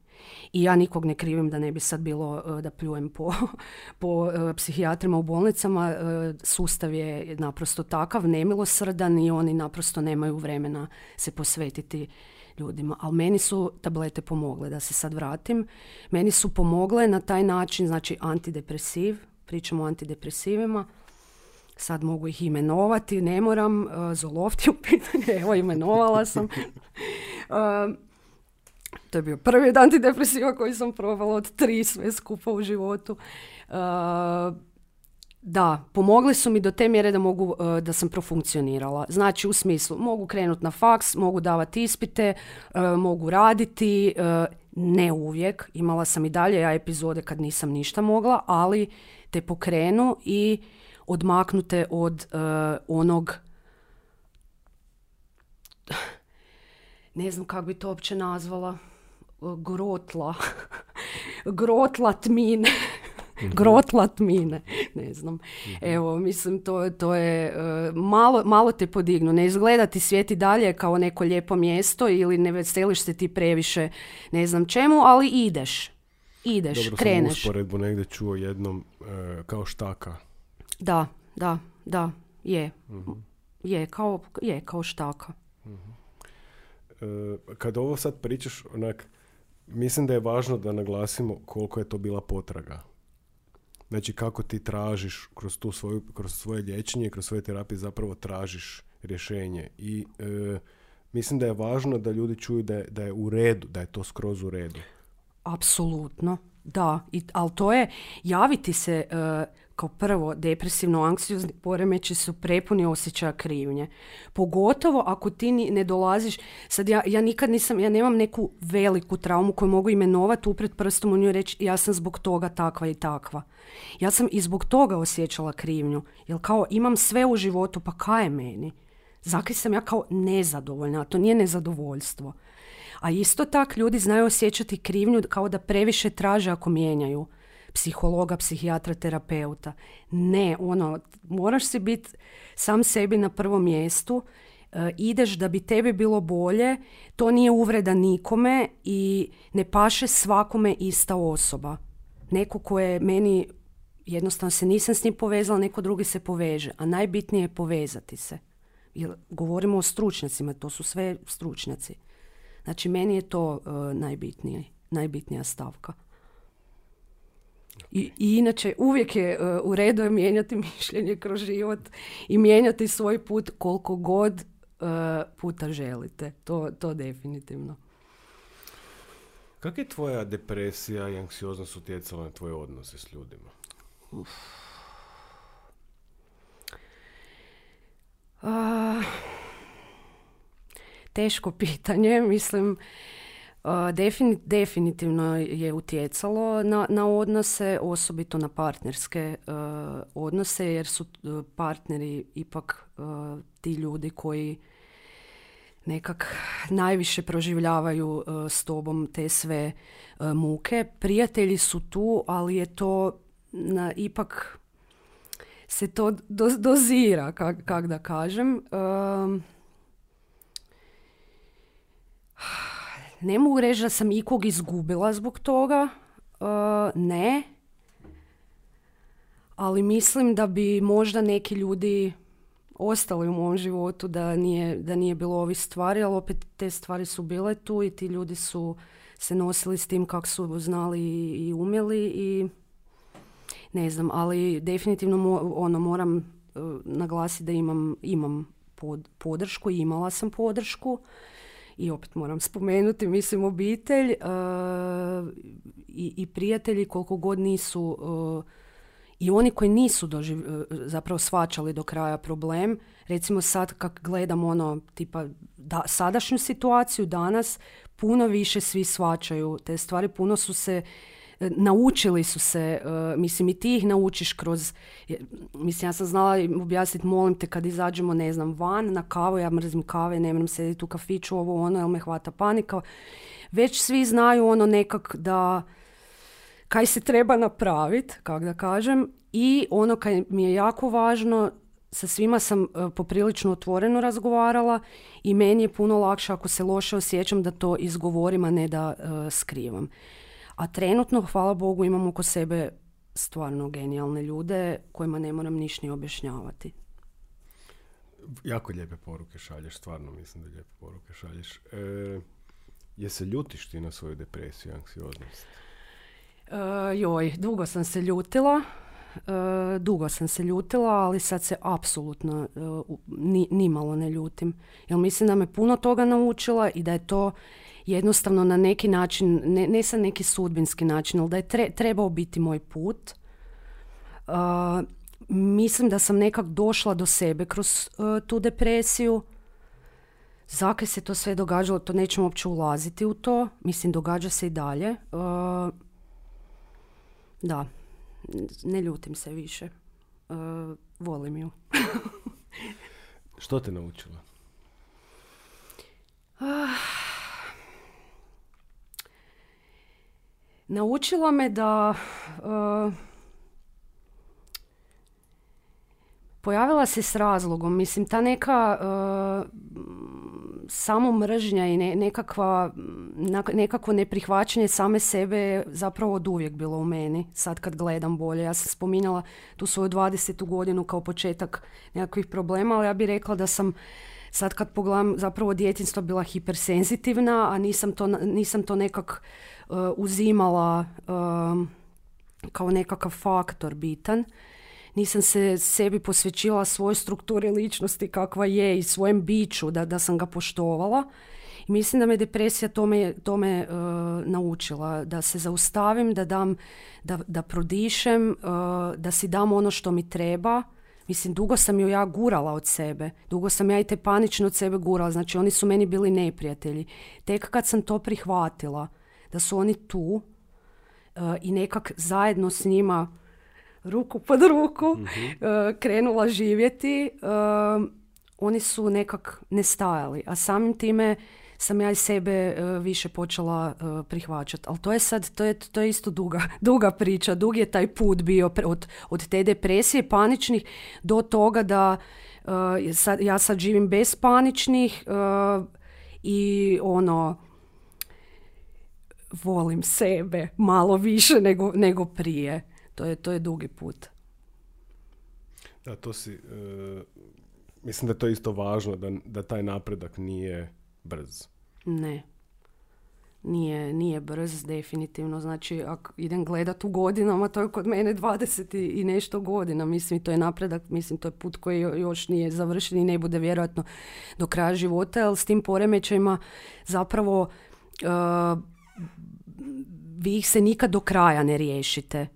Speaker 2: I ja nikog ne krivim da ne bi sad bilo uh, da pljujem po, po uh, psihijatrima u bolnicama. Uh, Sustav je naprosto takav, nemilosrdan i oni naprosto nemaju vremena se posvetiti ljudima. Ali meni su tablete pomogle, da se sad vratim. Meni su pomogle na taj način, znači antidepresiv, pričamo o antidepresivima, sad mogu ih imenovati, ne moram, Zoloft je u pitanju, evo imenovala sam. To je bio prvi antidepresiva koji sam probala od tri sve skupa u životu. Uh, da, pomogli su mi do te mjere da mogu, uh, da sam profunkcionirala. Znači u smislu, mogu krenuti na faks, mogu davati ispite, uh, mogu raditi, ne uvijek. Imala sam i dalje ja epizode kad nisam ništa mogla, ali te pokrenu i odmaknute od onog ne znam kako bi to uopće nazvala, grotla, grotla tmine. grotla tmine, ne znam. Evo, mislim, to, to je, e, malo, malo te podignu. Ne izgleda ti svijet i dalje kao neko lijepo mjesto ili ne veseliš se ti previše ne znam čemu, ali ideš. Ideš,
Speaker 1: Dobro sam
Speaker 2: kreneš.
Speaker 1: usporedbu negdje čuo jednom e, kao štaka.
Speaker 2: Da, da, da, je.
Speaker 1: Mhm.
Speaker 2: Je, kao, je, kao štaka.
Speaker 1: E, kad ovo sad pričaš, onak, mislim da je važno da naglasimo koliko je to bila potraga. Znači kako ti tražiš kroz, tu svoju, kroz svoje liječenje, kroz svoje terapije zapravo tražiš rješenje. I e, mislim da je važno da ljudi čuju da je, da je u redu, da je to skroz u redu.
Speaker 2: Apsolutno, da. I, ali to je javiti se e, kao prvo depresivno-anksiozni poremeći su prepuni osjećaja krivnje. Pogotovo ako ti ne dolaziš, sad ja, ja nikad nisam, ja nemam neku veliku traumu koju mogu imenovati, upred prstom u nju reći ja sam zbog toga takva i takva. Ja sam i zbog toga osjećala krivnju, jer kao imam sve u životu, pa kaj je meni? Zakaj sam ja kao nezadovoljna, to nije nezadovoljstvo. A isto tak ljudi znaju osjećati krivnju kao da previše traže ako mijenjaju psihologa, psihijatra, terapeuta. Ne, ono, moraš si biti sam sebi na prvom mjestu, e, ideš da bi tebi bilo bolje, to nije uvreda nikome i ne paše svakome ista osoba. Neko ko je meni, jednostavno se nisam s njim povezala, neko drugi se poveže, a najbitnije je povezati se. Jer govorimo o stručnjacima, to su sve stručnjaci. Znači, meni je to e, najbitnije, najbitnija stavka. I, I inače, uvijek je e, u redu je mijenjati mišljenje kroz život i mijenjati svoj put koliko god e, puta želite. To, to definitivno.
Speaker 1: Kako je tvoja depresija i anksioznost utjecala na tvoje odnose s ljudima?
Speaker 2: A, teško pitanje, mislim, definitivno je utjecalo na, na odnose, osobito na partnerske a, odnose, jer su a, partneri ipak a, ti ljudi koji nekak najviše proživljavaju s tobom te sve muke. Prijatelji su tu, ali je to na, ipak se to do- dozira, kak, kak da kažem. Ne mogu reći da sam ikog izgubila zbog toga, uh, ne. Ali mislim da bi možda neki ljudi ostali u mom životu da nije, da nije bilo ovih stvari, ali opet te stvari su bile tu i ti ljudi su se nosili s tim kako su znali i, umjeli i ne znam, ali definitivno mo- ono moram uh, naglasiti da imam, imam pod, podršku imala sam podršku i opet moram spomenuti, mislim, obitelj uh, i, i prijatelji koliko god nisu uh, i oni koji nisu doživ, uh, zapravo svačali do kraja problem, recimo sad kak gledam ono, tipa da, sadašnju situaciju danas, puno više svi svačaju te stvari, puno su se e, naučili su se, e, mislim i ti ih naučiš kroz, mislim ja sam znala objasniti, molim te kad izađemo, ne znam, van na kavu, ja mrzim kave, ne moram sediti u kafiću, ovo ono, jer me hvata panika. Već svi znaju ono nekak da kaj se treba napraviti, kako da kažem, i ono kaj mi je jako važno, sa svima sam e, poprilično otvoreno razgovarala i meni je puno lakše ako se loše osjećam da to izgovorim, a ne da e, skrivam. A trenutno, hvala Bogu, imam oko sebe stvarno genijalne ljude kojima ne moram ništa ni objašnjavati.
Speaker 1: Jako lijepe poruke šalješ, stvarno mislim da lijepe poruke šalješ. E, je se ljutiš ti na svoju depresiju i anksioznost?
Speaker 2: E, joj, dugo sam se ljutila, e, dugo sam se ljutila, ali sad se apsolutno e, ni, nimalo ne ljutim. Jer mislim da me puno toga naučila i da je to jednostavno na neki način, ne, ne sa neki sudbinski način, ali da je tre- trebao biti moj put. E, mislim da sam nekak došla do sebe kroz e, tu depresiju. Zakaj se to sve događalo, to nećemo uopće ulaziti u to. Mislim, događa se i dalje. E, da, ne ljutim se više. E, volim ju.
Speaker 1: Što te naučila?
Speaker 2: Naučila me da e, pojavila se s razlogom. Mislim, ta neka e, samo mržnja i ne- nekakva, nekakvo neprihvaćanje same sebe je zapravo od uvijek bilo u meni. Sad kad gledam bolje. Ja sam spominjala tu svoju 20. godinu kao početak nekakvih problema, ali ja bih rekla da sam sad kad pogledam zapravo djetinstvo bila hipersenzitivna, a nisam to, nisam to nekak uzimala e, kao nekakav faktor bitan nisam se sebi posvećivala svoj strukturi ličnosti kakva je i svojem biću, da, da sam ga poštovala. I mislim da me depresija tome, tome uh, naučila, da se zaustavim, da, dam, da, da prodišem, uh, da si dam ono što mi treba. Mislim, dugo sam ju ja gurala od sebe. Dugo sam ja i te panično od sebe gurala. Znači, oni su meni bili neprijatelji. Tek kad sam to prihvatila, da su oni tu uh, i nekak zajedno s njima ruku pod ruku mhm. krenula živjeti, oni su nekak nestajali. A samim time sam ja i sebe e, više počela e, prihvaćati. Ali to je sad, to je, to je isto duga, duga priča. Dug je taj put bio od, od te depresije paničnih do toga da e, sad, ja sad živim bez paničnih i ono volim sebe malo više nego, nego prije. To je, to je dugi put.
Speaker 1: Da, to si, mislim da je to isto važno, da, da taj napredak nije brz.
Speaker 2: Ne. Nije, nije brz, definitivno. Znači, ako idem gledat u godinama, to je kod mene 20 i nešto godina. Mislim, to je napredak, mislim, to je put koji još nije završen i ne bude vjerojatno do kraja života, ali s tim poremećajima zapravo uh, vi ih se nikad do kraja ne riješite.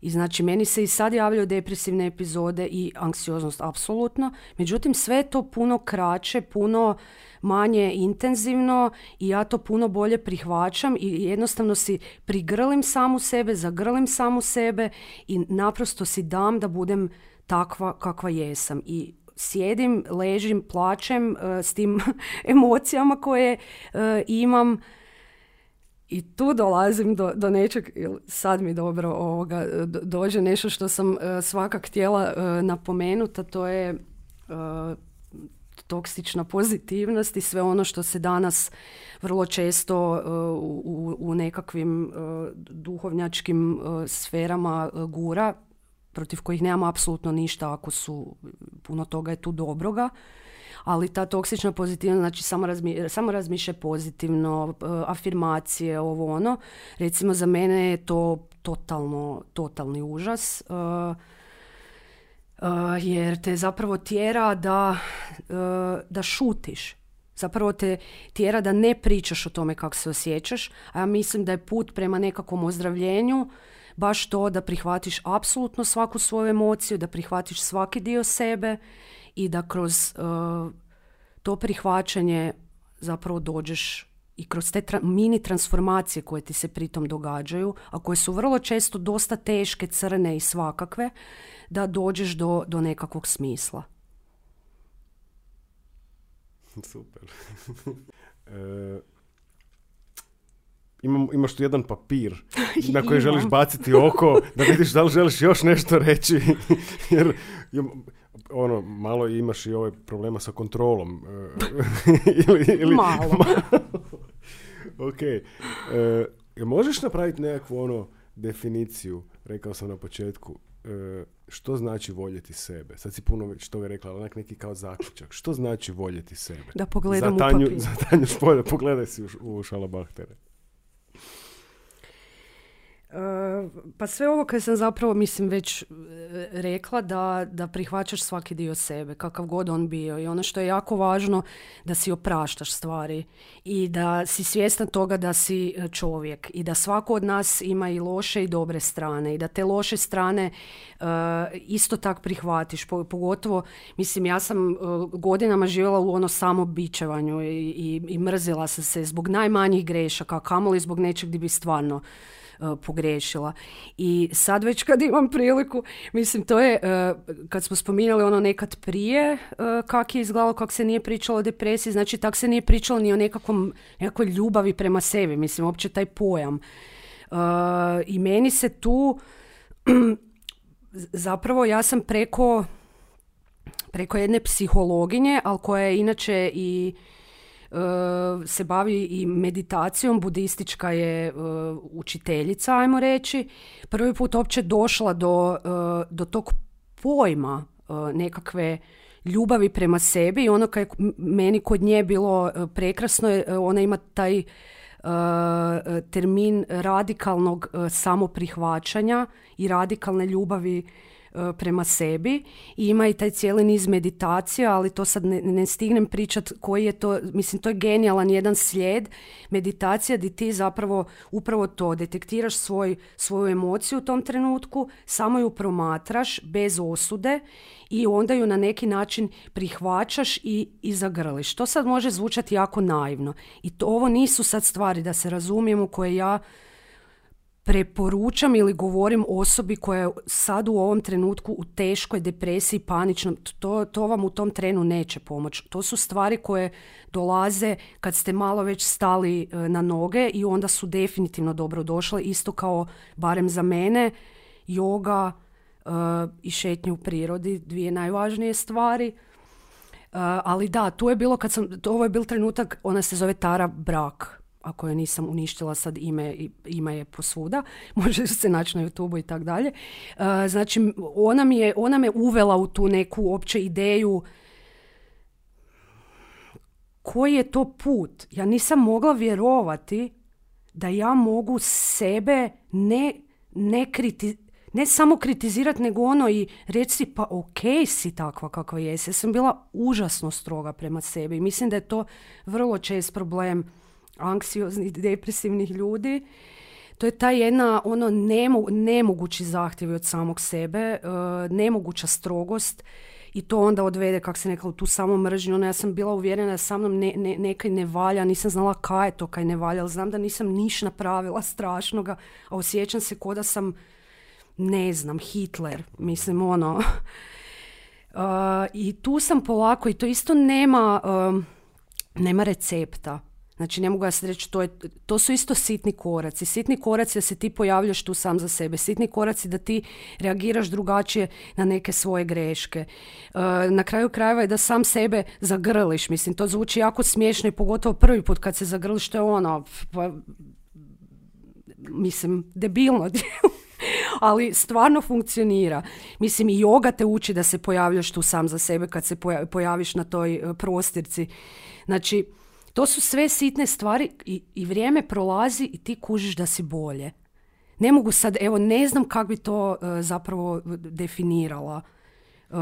Speaker 2: I znači meni se i sad javljaju depresivne epizode i anksioznost apsolutno, međutim sve to puno kraće, puno manje intenzivno i ja to puno bolje prihvaćam i jednostavno si prigrlim samu sebe, zagrlim samu sebe i naprosto si dam da budem takva kakva jesam i sjedim, ležim, plačem uh, s tim emocijama koje uh, imam i tu dolazim do, do nečeg, sad mi dobro ovoga, dođe nešto što sam e, svaka htjela e, napomenuti, a to je e, toksična pozitivnost i sve ono što se danas vrlo često u, u nekakvim duhovnjačkim sferama gura, protiv kojih nemamo apsolutno ništa ako su, puno toga je tu dobroga ali ta toksična pozitivnost, znači samo, razmi, samo razmišlja pozitivno, e, afirmacije, ovo ono. Recimo za mene je to totalno, totalni užas. E, e, jer te zapravo tjera da, da šutiš. Zapravo te tjera da ne pričaš o tome kako se osjećaš, a ja mislim da je put prema nekakvom ozdravljenju baš to da prihvatiš apsolutno svaku svoju emociju, da prihvatiš svaki dio sebe i da kroz uh, to prihvaćanje zapravo dođeš i kroz te mini transformacije koje ti se pritom događaju, a koje su vrlo često dosta teške, crne i svakakve, da dođeš do, do nekakvog smisla.
Speaker 1: Super. e, imam, imaš tu jedan papir na koji želiš baciti oko da vidiš da li želiš još nešto reći. Jer ono, malo imaš i ovaj problema sa kontrolom.
Speaker 2: E, ili, ili, malo.
Speaker 1: ok. E, možeš napraviti nekakvu ono definiciju, rekao sam na početku, e, što znači voljeti sebe? Sad si puno već toga rekla, ali onak neki kao zaključak. Što znači voljeti sebe?
Speaker 2: Da pogledam
Speaker 1: za tanju,
Speaker 2: u papir.
Speaker 1: Za tanju špolje, pogledaj si u, u šalabahtere.
Speaker 2: Pa sve ovo koje sam zapravo mislim već e, rekla da, da prihvaćaš svaki dio sebe, kakav god on bio. I ono što je jako važno da si opraštaš stvari i da si svjestan toga da si e, čovjek i da svako od nas ima i loše i dobre strane i da te loše strane uh, isto tak prihvatiš, pogotovo mislim ja sam godinama živjela u ono samo bičevanju i, i, i mrzila sam se zbog najmanjih grešaka, kamoli zbog nečeg gdje bi stvarno E, pogriješila. I sad već kad imam priliku, mislim to je, e, kad smo spominjali ono nekad prije, e, kak je izgledalo, kako se nije pričalo o depresiji, znači tak se nije pričalo ni o nekakvom, nekakvoj ljubavi prema sebi, mislim, uopće taj pojam. I meni se tu, zapravo ja sam preko preko jedne psihologinje, ali koja je inače i se bavi i meditacijom, budistička je eh, učiteljica, ajmo reći. Prvi put uopće došla do, eh, do tog pojma nekakve ljubavi prema sebi i ono kaj meni kod nje bilo prekrasno je, ona ima taj termin radikalnog samoprihvaćanja i radikalne ljubavi e, prema sebi i ima i taj cijeli niz meditacija, ali to sad ne, ne stignem pričat koji je to, mislim to je genijalan jedan slijed meditacija gdje ti zapravo upravo to detektiraš svoj, svoju emociju u tom trenutku, samo ju promatraš bez osude i onda ju na neki način prihvaćaš i, i zagrliš. To sad može zvučati jako naivno. I to, ovo nisu sad stvari, da se razumijemo, koje ja preporučam ili govorim osobi koja je sad u ovom trenutku u teškoj depresiji, paničnom, to, to vam u tom trenu neće pomoći. To su stvari koje dolaze kad ste malo već stali e, na noge i onda su definitivno dobro došle, isto kao barem za mene, yoga e, i šetnje u prirodi, dvije najvažnije stvari. E, ali da, tu je bilo kad sam, ovo je bil trenutak, ona se zove Tara Brak, ako je nisam uništila sad ime, ima je posvuda, može se naći na youtube i tako dalje. E, znači, ona, mi je, ona me uvela u tu neku opće ideju koji je to put. Ja nisam mogla vjerovati da ja mogu sebe ne, ne, kriti, ne samo kritizirati, nego ono i reći pa ok si takva kakva jesi. Ja sam bila užasno stroga prema sebi. Mislim da je to vrlo čest problem anksioznih, depresivnih ljudi. To je ta jedna ono nemo, nemogući zahtjev od samog sebe, uh, nemoguća strogost i to onda odvede, kak se nekla, u tu samo mržnju. Ono, ja sam bila uvjerena da sa mnom ne, ne, nekaj ne valja, nisam znala kaj je to kaj ne valja, ali znam da nisam niš napravila strašnoga, a osjećam se ko da sam, ne znam, Hitler, mislim, ono... Uh, I tu sam polako, i to isto nema, um, nema recepta. Znači ne mogu ja sad reći, to, je, to su isto sitni koraci. Sitni koraci da se ti pojavljaš tu sam za sebe. Sitni koraci da ti reagiraš drugačije na neke svoje greške. E, na kraju krajeva je da sam sebe zagrliš. Mislim, to zvuči jako smiješno i pogotovo prvi put kad se zagrliš, to je ono, pa, mislim, debilno. ali stvarno funkcionira. Mislim, i yoga te uči da se pojavljaš tu sam za sebe kad se pojaviš na toj e, prostirci. Znači, to su sve sitne stvari i, i vrijeme prolazi i ti kužiš da si bolje. Ne mogu sad, evo, ne znam kako bi to e, zapravo definirala. Uh,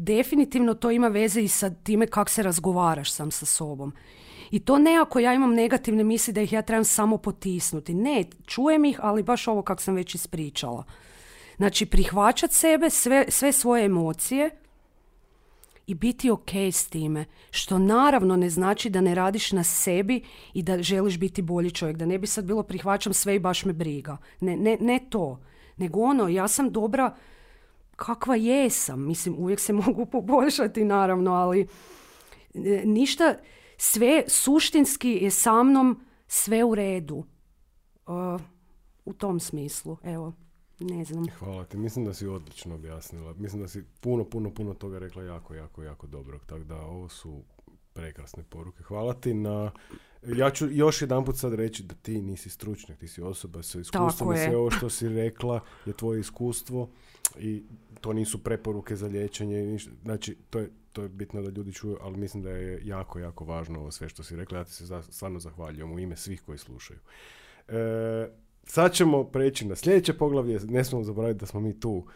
Speaker 2: definitivno to ima veze i sa time kako se razgovaraš sam sa sobom. I to ne ako ja imam negativne misli da ih ja trebam samo potisnuti. Ne, čujem ih, ali baš ovo kako sam već ispričala. Znači, prihvaćat sebe, sve, sve svoje emocije, i biti ok s time. Što naravno ne znači da ne radiš na sebi i da želiš biti bolji čovjek. Da ne bi sad bilo prihvaćam sve i baš me briga. Ne, ne, ne to. Nego ono, ja sam dobra kakva jesam. Mislim, uvijek se mogu poboljšati naravno, ali e, ništa, sve suštinski je sa mnom sve u redu. Uh, u tom smislu, evo. Ne znam.
Speaker 1: Hvala ti. Mislim da si odlično objasnila. Mislim da si puno, puno, puno toga rekla jako, jako, jako dobro. Tako da ovo su prekrasne poruke. Hvala ti na... Ja ću još jedan put sad reći da ti nisi stručnjak, ti si osoba sa iskustvom i sve ovo što si rekla je tvoje iskustvo i to nisu preporuke za liječenje. Znači, to je, to je bitno da ljudi čuju, ali mislim da je jako, jako važno ovo sve što si rekla. Ja ti se stvarno zahvaljujem u ime svih koji slušaju. E, Sad ćemo preći na sljedeće poglavlje. Ne smemo zaboraviti da smo mi tu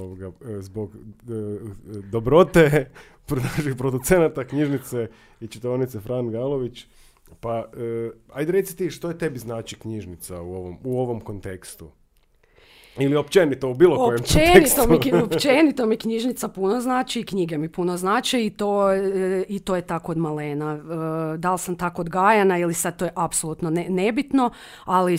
Speaker 1: ovoga, e, zbog e, dobrote naših producenata knjižnice i čitaonice Fran Galović. Pa, e, ajde reci ti što je tebi znači knjižnica u ovom, u ovom kontekstu? Ili općenito u bilo kojem
Speaker 2: općenito mi, općenito mi knjižnica puno znači i knjige mi puno znači i to, e, i to je tako od malena. E, da li sam tako odgajana ili sad to je apsolutno ne, nebitno, ali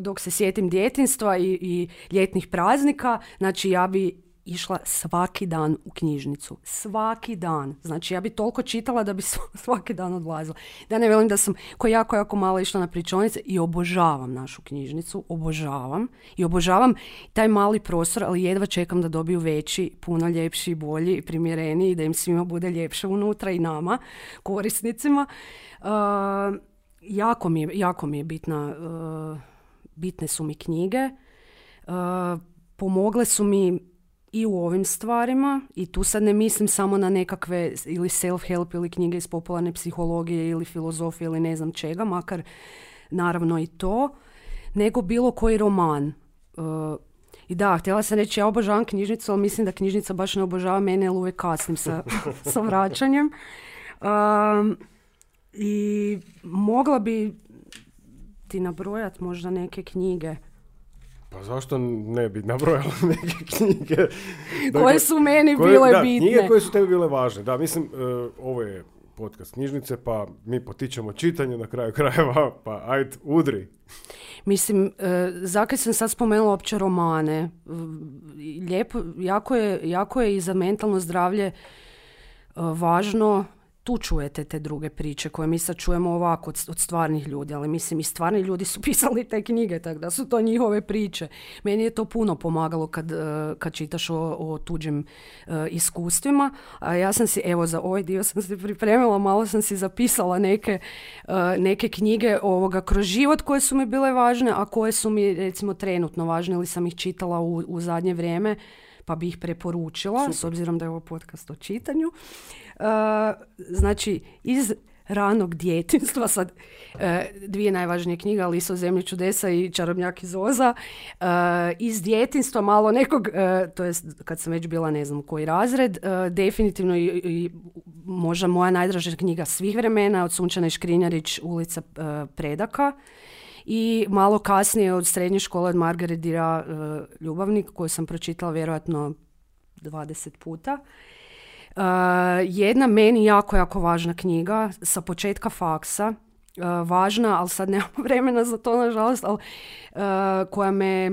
Speaker 2: dok se sjetim djetinstva i, i ljetnih praznika, znači ja bi išla svaki dan u knjižnicu. Svaki dan. Znači ja bi toliko čitala da bi svaki dan odlazila. Da ne velim da sam ko jako, jako malo išla na pričonice i obožavam našu knjižnicu. Obožavam. I obožavam taj mali prostor, ali jedva čekam da dobiju veći, puno ljepši, bolji i primjereniji i da im svima bude ljepše unutra i nama, korisnicima. Uh, jako, mi je, jako mi je bitna, uh, bitne su mi knjige. Uh, pomogle su mi i u ovim stvarima i tu sad ne mislim samo na nekakve ili self-help ili knjige iz popularne psihologije ili filozofije ili ne znam čega, makar naravno i to, nego bilo koji roman. Uh, I da, htjela sam reći, ja obožavam knjižnicu, ali mislim da knjižnica baš ne obožava mene, jer uvijek kasnim sa, sa vraćanjem. Um, I mogla bi ti nabrojat možda neke knjige.
Speaker 1: Pa zašto ne bi nabrojala neke knjige?
Speaker 2: koje su meni bile
Speaker 1: da,
Speaker 2: bitne.
Speaker 1: Knjige koje su tebi bile važne. Da, mislim, uh, ovo je podcast knjižnice, pa mi potičemo čitanje na kraju krajeva, pa ajde, udri.
Speaker 2: Mislim, uh, zakaj sam sad spomenula uopće romane. Lijepo, jako je, jako je i za mentalno zdravlje uh, važno tu čujete te druge priče koje mi sad čujemo ovako od, od stvarnih ljudi, ali mislim i stvarni ljudi su pisali te knjige, tako da su to njihove priče. Meni je to puno pomagalo kad, eh, kad čitaš o, o tuđim eh, iskustvima. A ja sam si, evo za ovaj dio sam se pripremila, malo sam si zapisala neke, eh, neke knjige ovoga kroz život koje su mi bile važne, a koje su mi recimo trenutno važne ili sam ih čitala u, u zadnje vrijeme pa bi ih preporučila, s obzirom da je ovo podcast o čitanju. Uh, znači, iz ranog djetinstva, sad uh, dvije najvažnije knjiga, Aliso zemlje čudesa i Čarobnjak iz Oza, uh, iz djetinstva malo nekog, to jest kad sam već bila ne znam koji razred, definitivno i, i možda moja najdraža knjiga svih vremena, od Sunčane Škrinjarić, Ulica Predaka, i malo kasnije od srednje škole od Margaret Dira Ljubavnik koju sam pročitala vjerojatno 20 puta. Uh, jedna meni jako, jako važna knjiga sa početka faksa, uh, važna, ali sad nemam vremena za to, nažalost, ali uh, koja me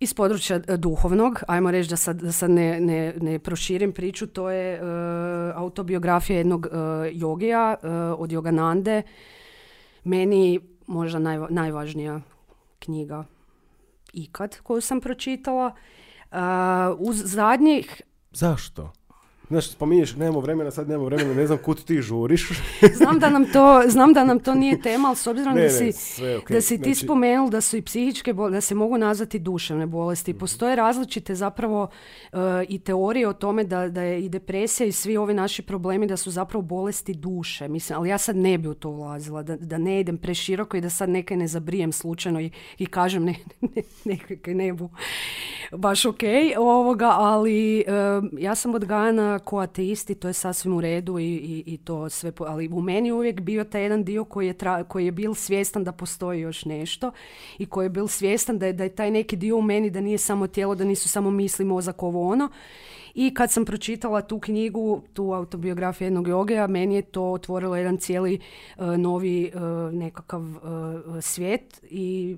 Speaker 2: iz područja duhovnog, ajmo reći da sad, da sad ne, ne, ne proširim priču, to je autobiografija jednog jogija od Joganande, meni možda najvažnija knjiga ikad koju sam pročitala. Uh, uz zadnjih...
Speaker 1: Zašto? Znaš, spominješ, nemamo vremena, sad nemamo vremena, ne znam kud ti žuriš.
Speaker 2: znam, da nam to, znam da nam to nije tema, ali s obzirom da si, da si ti znači... spomenul da su i psihičke bolesti, da se mogu nazvati duševne bolesti. Postoje različite zapravo uh, i teorije o tome da, da je i depresija i svi ovi naši problemi da su zapravo bolesti duše. Mislim, ali ja sad ne bi u to ulazila, da, da ne idem preširoko i da sad nekaj ne zabrijem slučajno i, i kažem ne, ne, ne, ne bu baš ok ovoga, ali uh, ja sam odgajana ko ateisti, to je sasvim u redu i, i, i to sve, ali u meni uvijek bio taj jedan dio koji je, tra, koji je bil svjestan da postoji još nešto i koji je bil svjestan da je, da je taj neki dio u meni, da nije samo tijelo, da nisu samo misli, mozak, ovo ono. I kad sam pročitala tu knjigu, tu autobiografiju jednog jogeja, meni je to otvorilo jedan cijeli uh, novi uh, nekakav uh, svijet i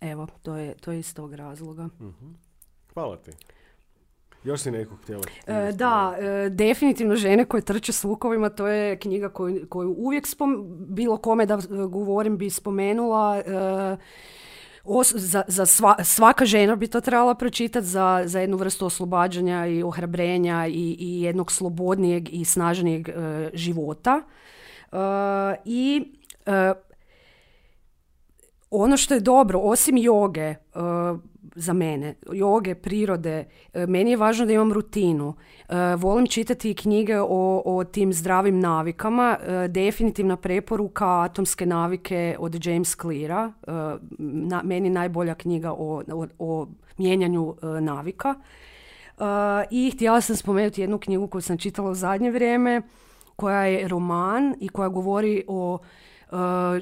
Speaker 2: evo, to je, to je iz tog razloga.
Speaker 1: Mhm. Hvala ti. Još si nekog htjela?
Speaker 2: E, da, e, definitivno žene koje trče s lukovima, to je knjiga koju, koju uvijek spom, bilo kome da e, govorim bi spomenula. E, za, za svaka žena bi to trebala pročitati za, za jednu vrstu oslobađanja i ohrabrenja i, i jednog slobodnijeg i snažnijeg života. I ono što je dobro, osim joge, za mene, joge, prirode, e, meni je važno da imam rutinu. E, volim čitati knjige o, o tim zdravim navikama. E, definitivna preporuka Atomske navike od James Cleara. Meni najbolja knjiga o, o, o mijenjanju navika. I htjela sam spomenuti jednu knjigu koju sam čitala u zadnje vrijeme, koja je roman i koja govori o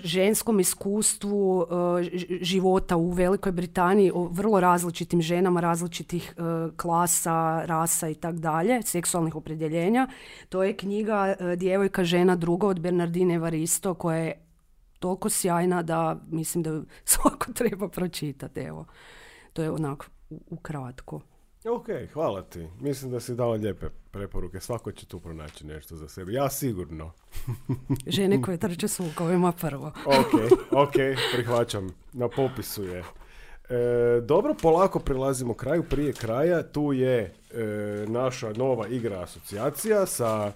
Speaker 2: ženskom iskustvu uh, života u Velikoj Britaniji o vrlo različitim ženama, različitih uh, klasa, rasa i tak dalje, seksualnih opredjeljenja. To je knjiga Djevojka, žena, druga od Bernardine Varisto koja je toliko sjajna da mislim da svako treba pročitati. Evo, to je onako ukratko.
Speaker 1: Ok, hvala ti. Mislim da si dala lijepe preporuke. Svako će tu pronaći nešto za sebe. Ja sigurno.
Speaker 2: Žene koje trče s lukovima prvo.
Speaker 1: ok, ok, prihvaćam. Na popisu je. E, dobro, polako prilazimo kraju. Prije kraja tu je e, naša nova igra asocijacija sa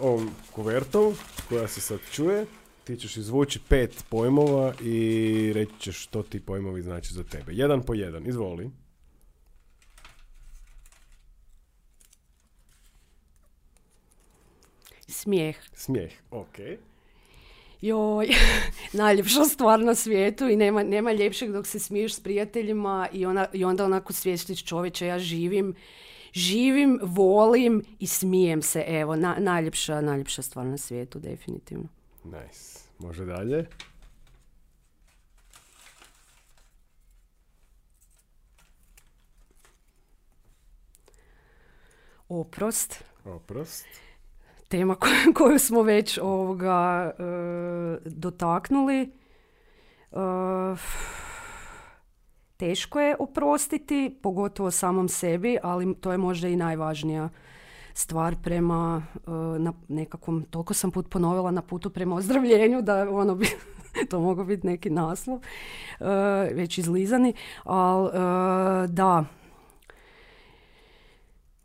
Speaker 1: ovom kuvertom koja se sad čuje. Ti ćeš izvući pet pojmova i reći ćeš što ti pojmovi znači za tebe. Jedan po jedan. Izvoli.
Speaker 2: Smijeh.
Speaker 1: Smijeh, ok.
Speaker 2: Joj, najljepša stvar na svijetu i nema, nema ljepšeg dok se smiješ s prijateljima i, ona, i onda onako svijestiš čovječe, ja živim, živim, volim i smijem se, evo, na, najljepša, najljepša stvar na svijetu, definitivno.
Speaker 1: Nice. Može dalje.
Speaker 2: Oprost,
Speaker 1: Oprost.
Speaker 2: Tema koju, koju smo već ovoga e, dotaknuli. E, teško je oprostiti, pogotovo samom sebi, ali to je možda i najvažnija stvar prema e, na nekakvom, toliko sam put ponovila na putu prema ozdravljenju da ono bi, to mogao biti neki naslov, već izlizani, ali da,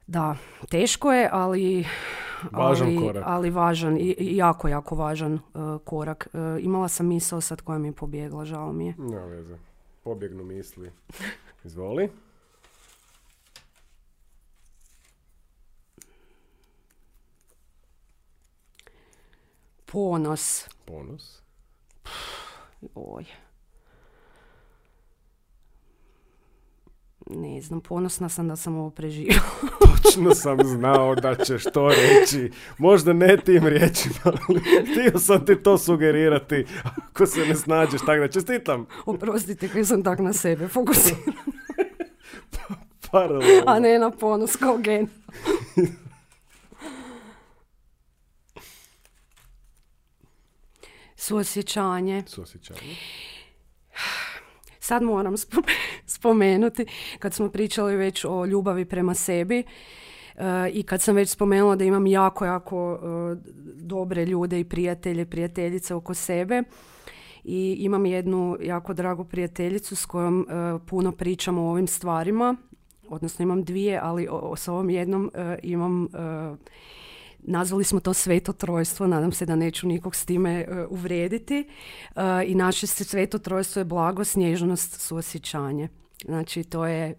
Speaker 2: da, teško je, ali
Speaker 1: Važan
Speaker 2: ali,
Speaker 1: korak.
Speaker 2: ali važan i jako, jako važan uh, korak. Uh, imala sam misao sad koja mi je pobjegla, žao mi je.
Speaker 1: Nema veze. Pobjegnu misli. Izvoli.
Speaker 2: Ponos.
Speaker 1: Ponos.
Speaker 2: Oj. Ne znam, ponosna sam da sam ovo preživjela.
Speaker 1: Točno sam znao da ćeš to reći. Možda ne tim riječima, ali htio sam ti to sugerirati. Ako se ne snađeš, tako da čestitam.
Speaker 2: Oprostite koji sam tak na sebe fokusirana,
Speaker 1: Paralelno.
Speaker 2: a ne na ponos kao gen. Suosjećanje.
Speaker 1: Suosjećanje.
Speaker 2: Sad moram spo- spomenuti, kad smo pričali već o ljubavi prema sebi e, i kad sam već spomenula da imam jako, jako e, dobre ljude i prijatelje, prijateljice oko sebe i imam jednu jako dragu prijateljicu s kojom e, puno pričam o ovim stvarima, odnosno imam dvije, ali o, o- s ovom jednom imam... Nazvali smo to sveto trojstvo, nadam se da neću nikog s time e, uvrijediti. E, I naše se sveto trojstvo je blagost, nježnost, suosjećanje. Znači to je e,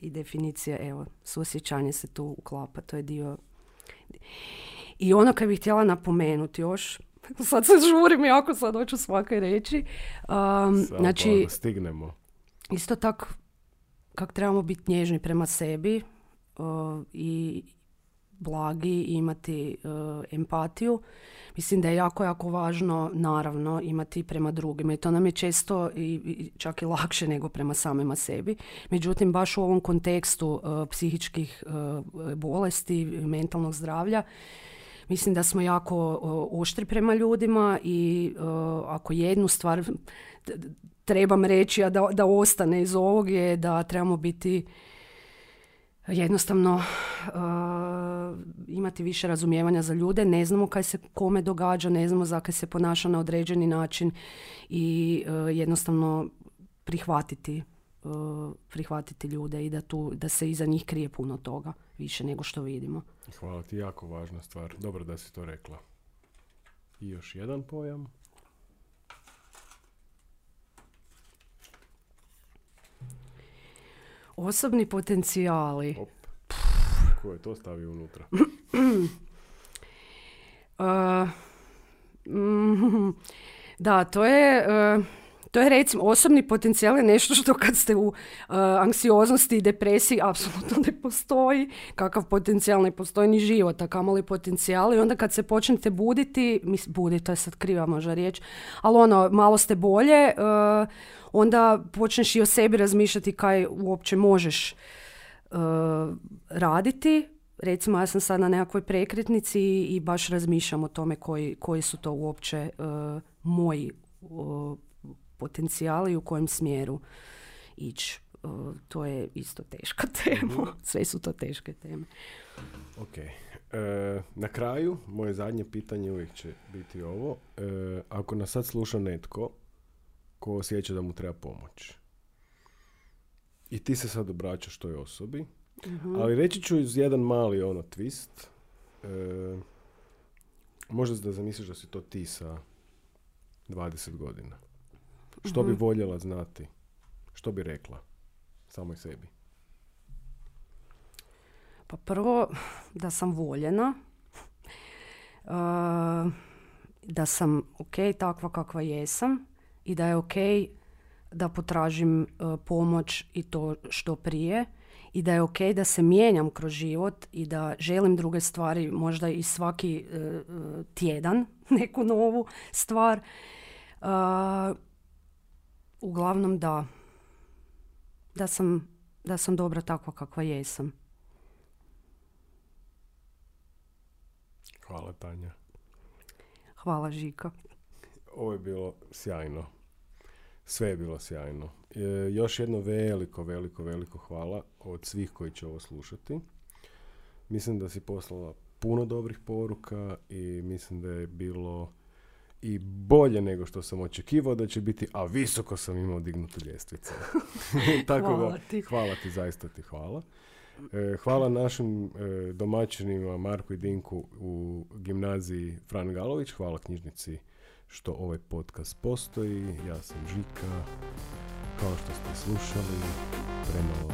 Speaker 2: i definicija, evo, suosjećanje se tu uklapa, to je dio. I ono kad bih htjela napomenuti još, sad se žurim jako, sad hoću svakoj reći. Um, znači,
Speaker 1: polako, stignemo.
Speaker 2: isto tako kak trebamo biti nježni prema sebi uh, i blagi i imati uh, empatiju. Mislim da je jako, jako važno naravno imati prema drugima i to nam je često i, i čak i lakše nego prema samima sebi. Međutim, baš u ovom kontekstu uh, psihičkih uh, bolesti, mentalnog zdravlja, Mislim da smo jako oštri prema ljudima i ako jednu stvar trebam reći, a da, da ostane iz ovog je da trebamo biti jednostavno uh, imati više razumijevanja za ljude, ne znamo kaj se kome događa, ne znamo zakaj se ponaša na određeni način i uh, jednostavno prihvatiti uh, prihvatiti ljude i da tu da se iza njih krije puno toga više nego što vidimo.
Speaker 1: Hvala ti, jako važna stvar. Dobro da si to rekla. I još jedan pojam.
Speaker 2: Osobni potencijali.
Speaker 1: Op. Ko je to stavio unutra?
Speaker 2: Uh, mm, da, to je, uh, to je recimo osobni potencijal je nešto što kad ste u uh, anksioznosti i depresiji apsolutno ne postoji. Kakav potencijal ne postoji ni život, a kamoli potencijal. I onda kad se počnete buditi, mis, budi, to je sad kriva možda riječ, ali ono, malo ste bolje, uh, onda počneš i o sebi razmišljati kaj uopće možeš uh, raditi. Recimo, ja sam sad na nekakvoj prekretnici i baš razmišljam o tome koji, koji su to uopće uh, moji uh, potencijali i u kojem smjeru ići. Uh, to je isto teška tema. Sve su to teške teme.
Speaker 1: Ok. E, na kraju, moje zadnje pitanje uvijek će biti ovo. E, ako nas sad sluša netko ko osjeća da mu treba pomoć i ti se sad obraćaš toj osobi, ali reći ću iz jedan mali ono twist. E, možda da zamisliš da si to ti sa 20 godina. Što bi voljela znati? Što bi rekla? Samoj sebi.
Speaker 2: Pa prvo, da sam voljena. Uh, da sam ok takva kakva jesam i da je ok da potražim e, pomoć i to što prije i da je ok da se mijenjam kroz život i da želim druge stvari možda i svaki e, tjedan neku novu stvar uglavnom da da sam da sam dobra takva kakva jesam
Speaker 1: Hvala Tanja.
Speaker 2: Hvala Žika.
Speaker 1: Ovo je bilo sjajno. Sve je bilo sjajno. E, još jedno veliko, veliko, veliko hvala od svih koji će ovo slušati. Mislim da si poslala puno dobrih poruka i mislim da je bilo i bolje nego što sam očekivao da će biti, a visoko sam imao dignutu ljestvicu. Tako hvala da, ti. hvala ti, zaista ti hvala. E, hvala našim e, domaćinima Marku i Dinku u gimnaziji Fran Galović, hvala knjižnici što ovaj podcast postoji. Ja sam Žika, kao što ste slušali, premalo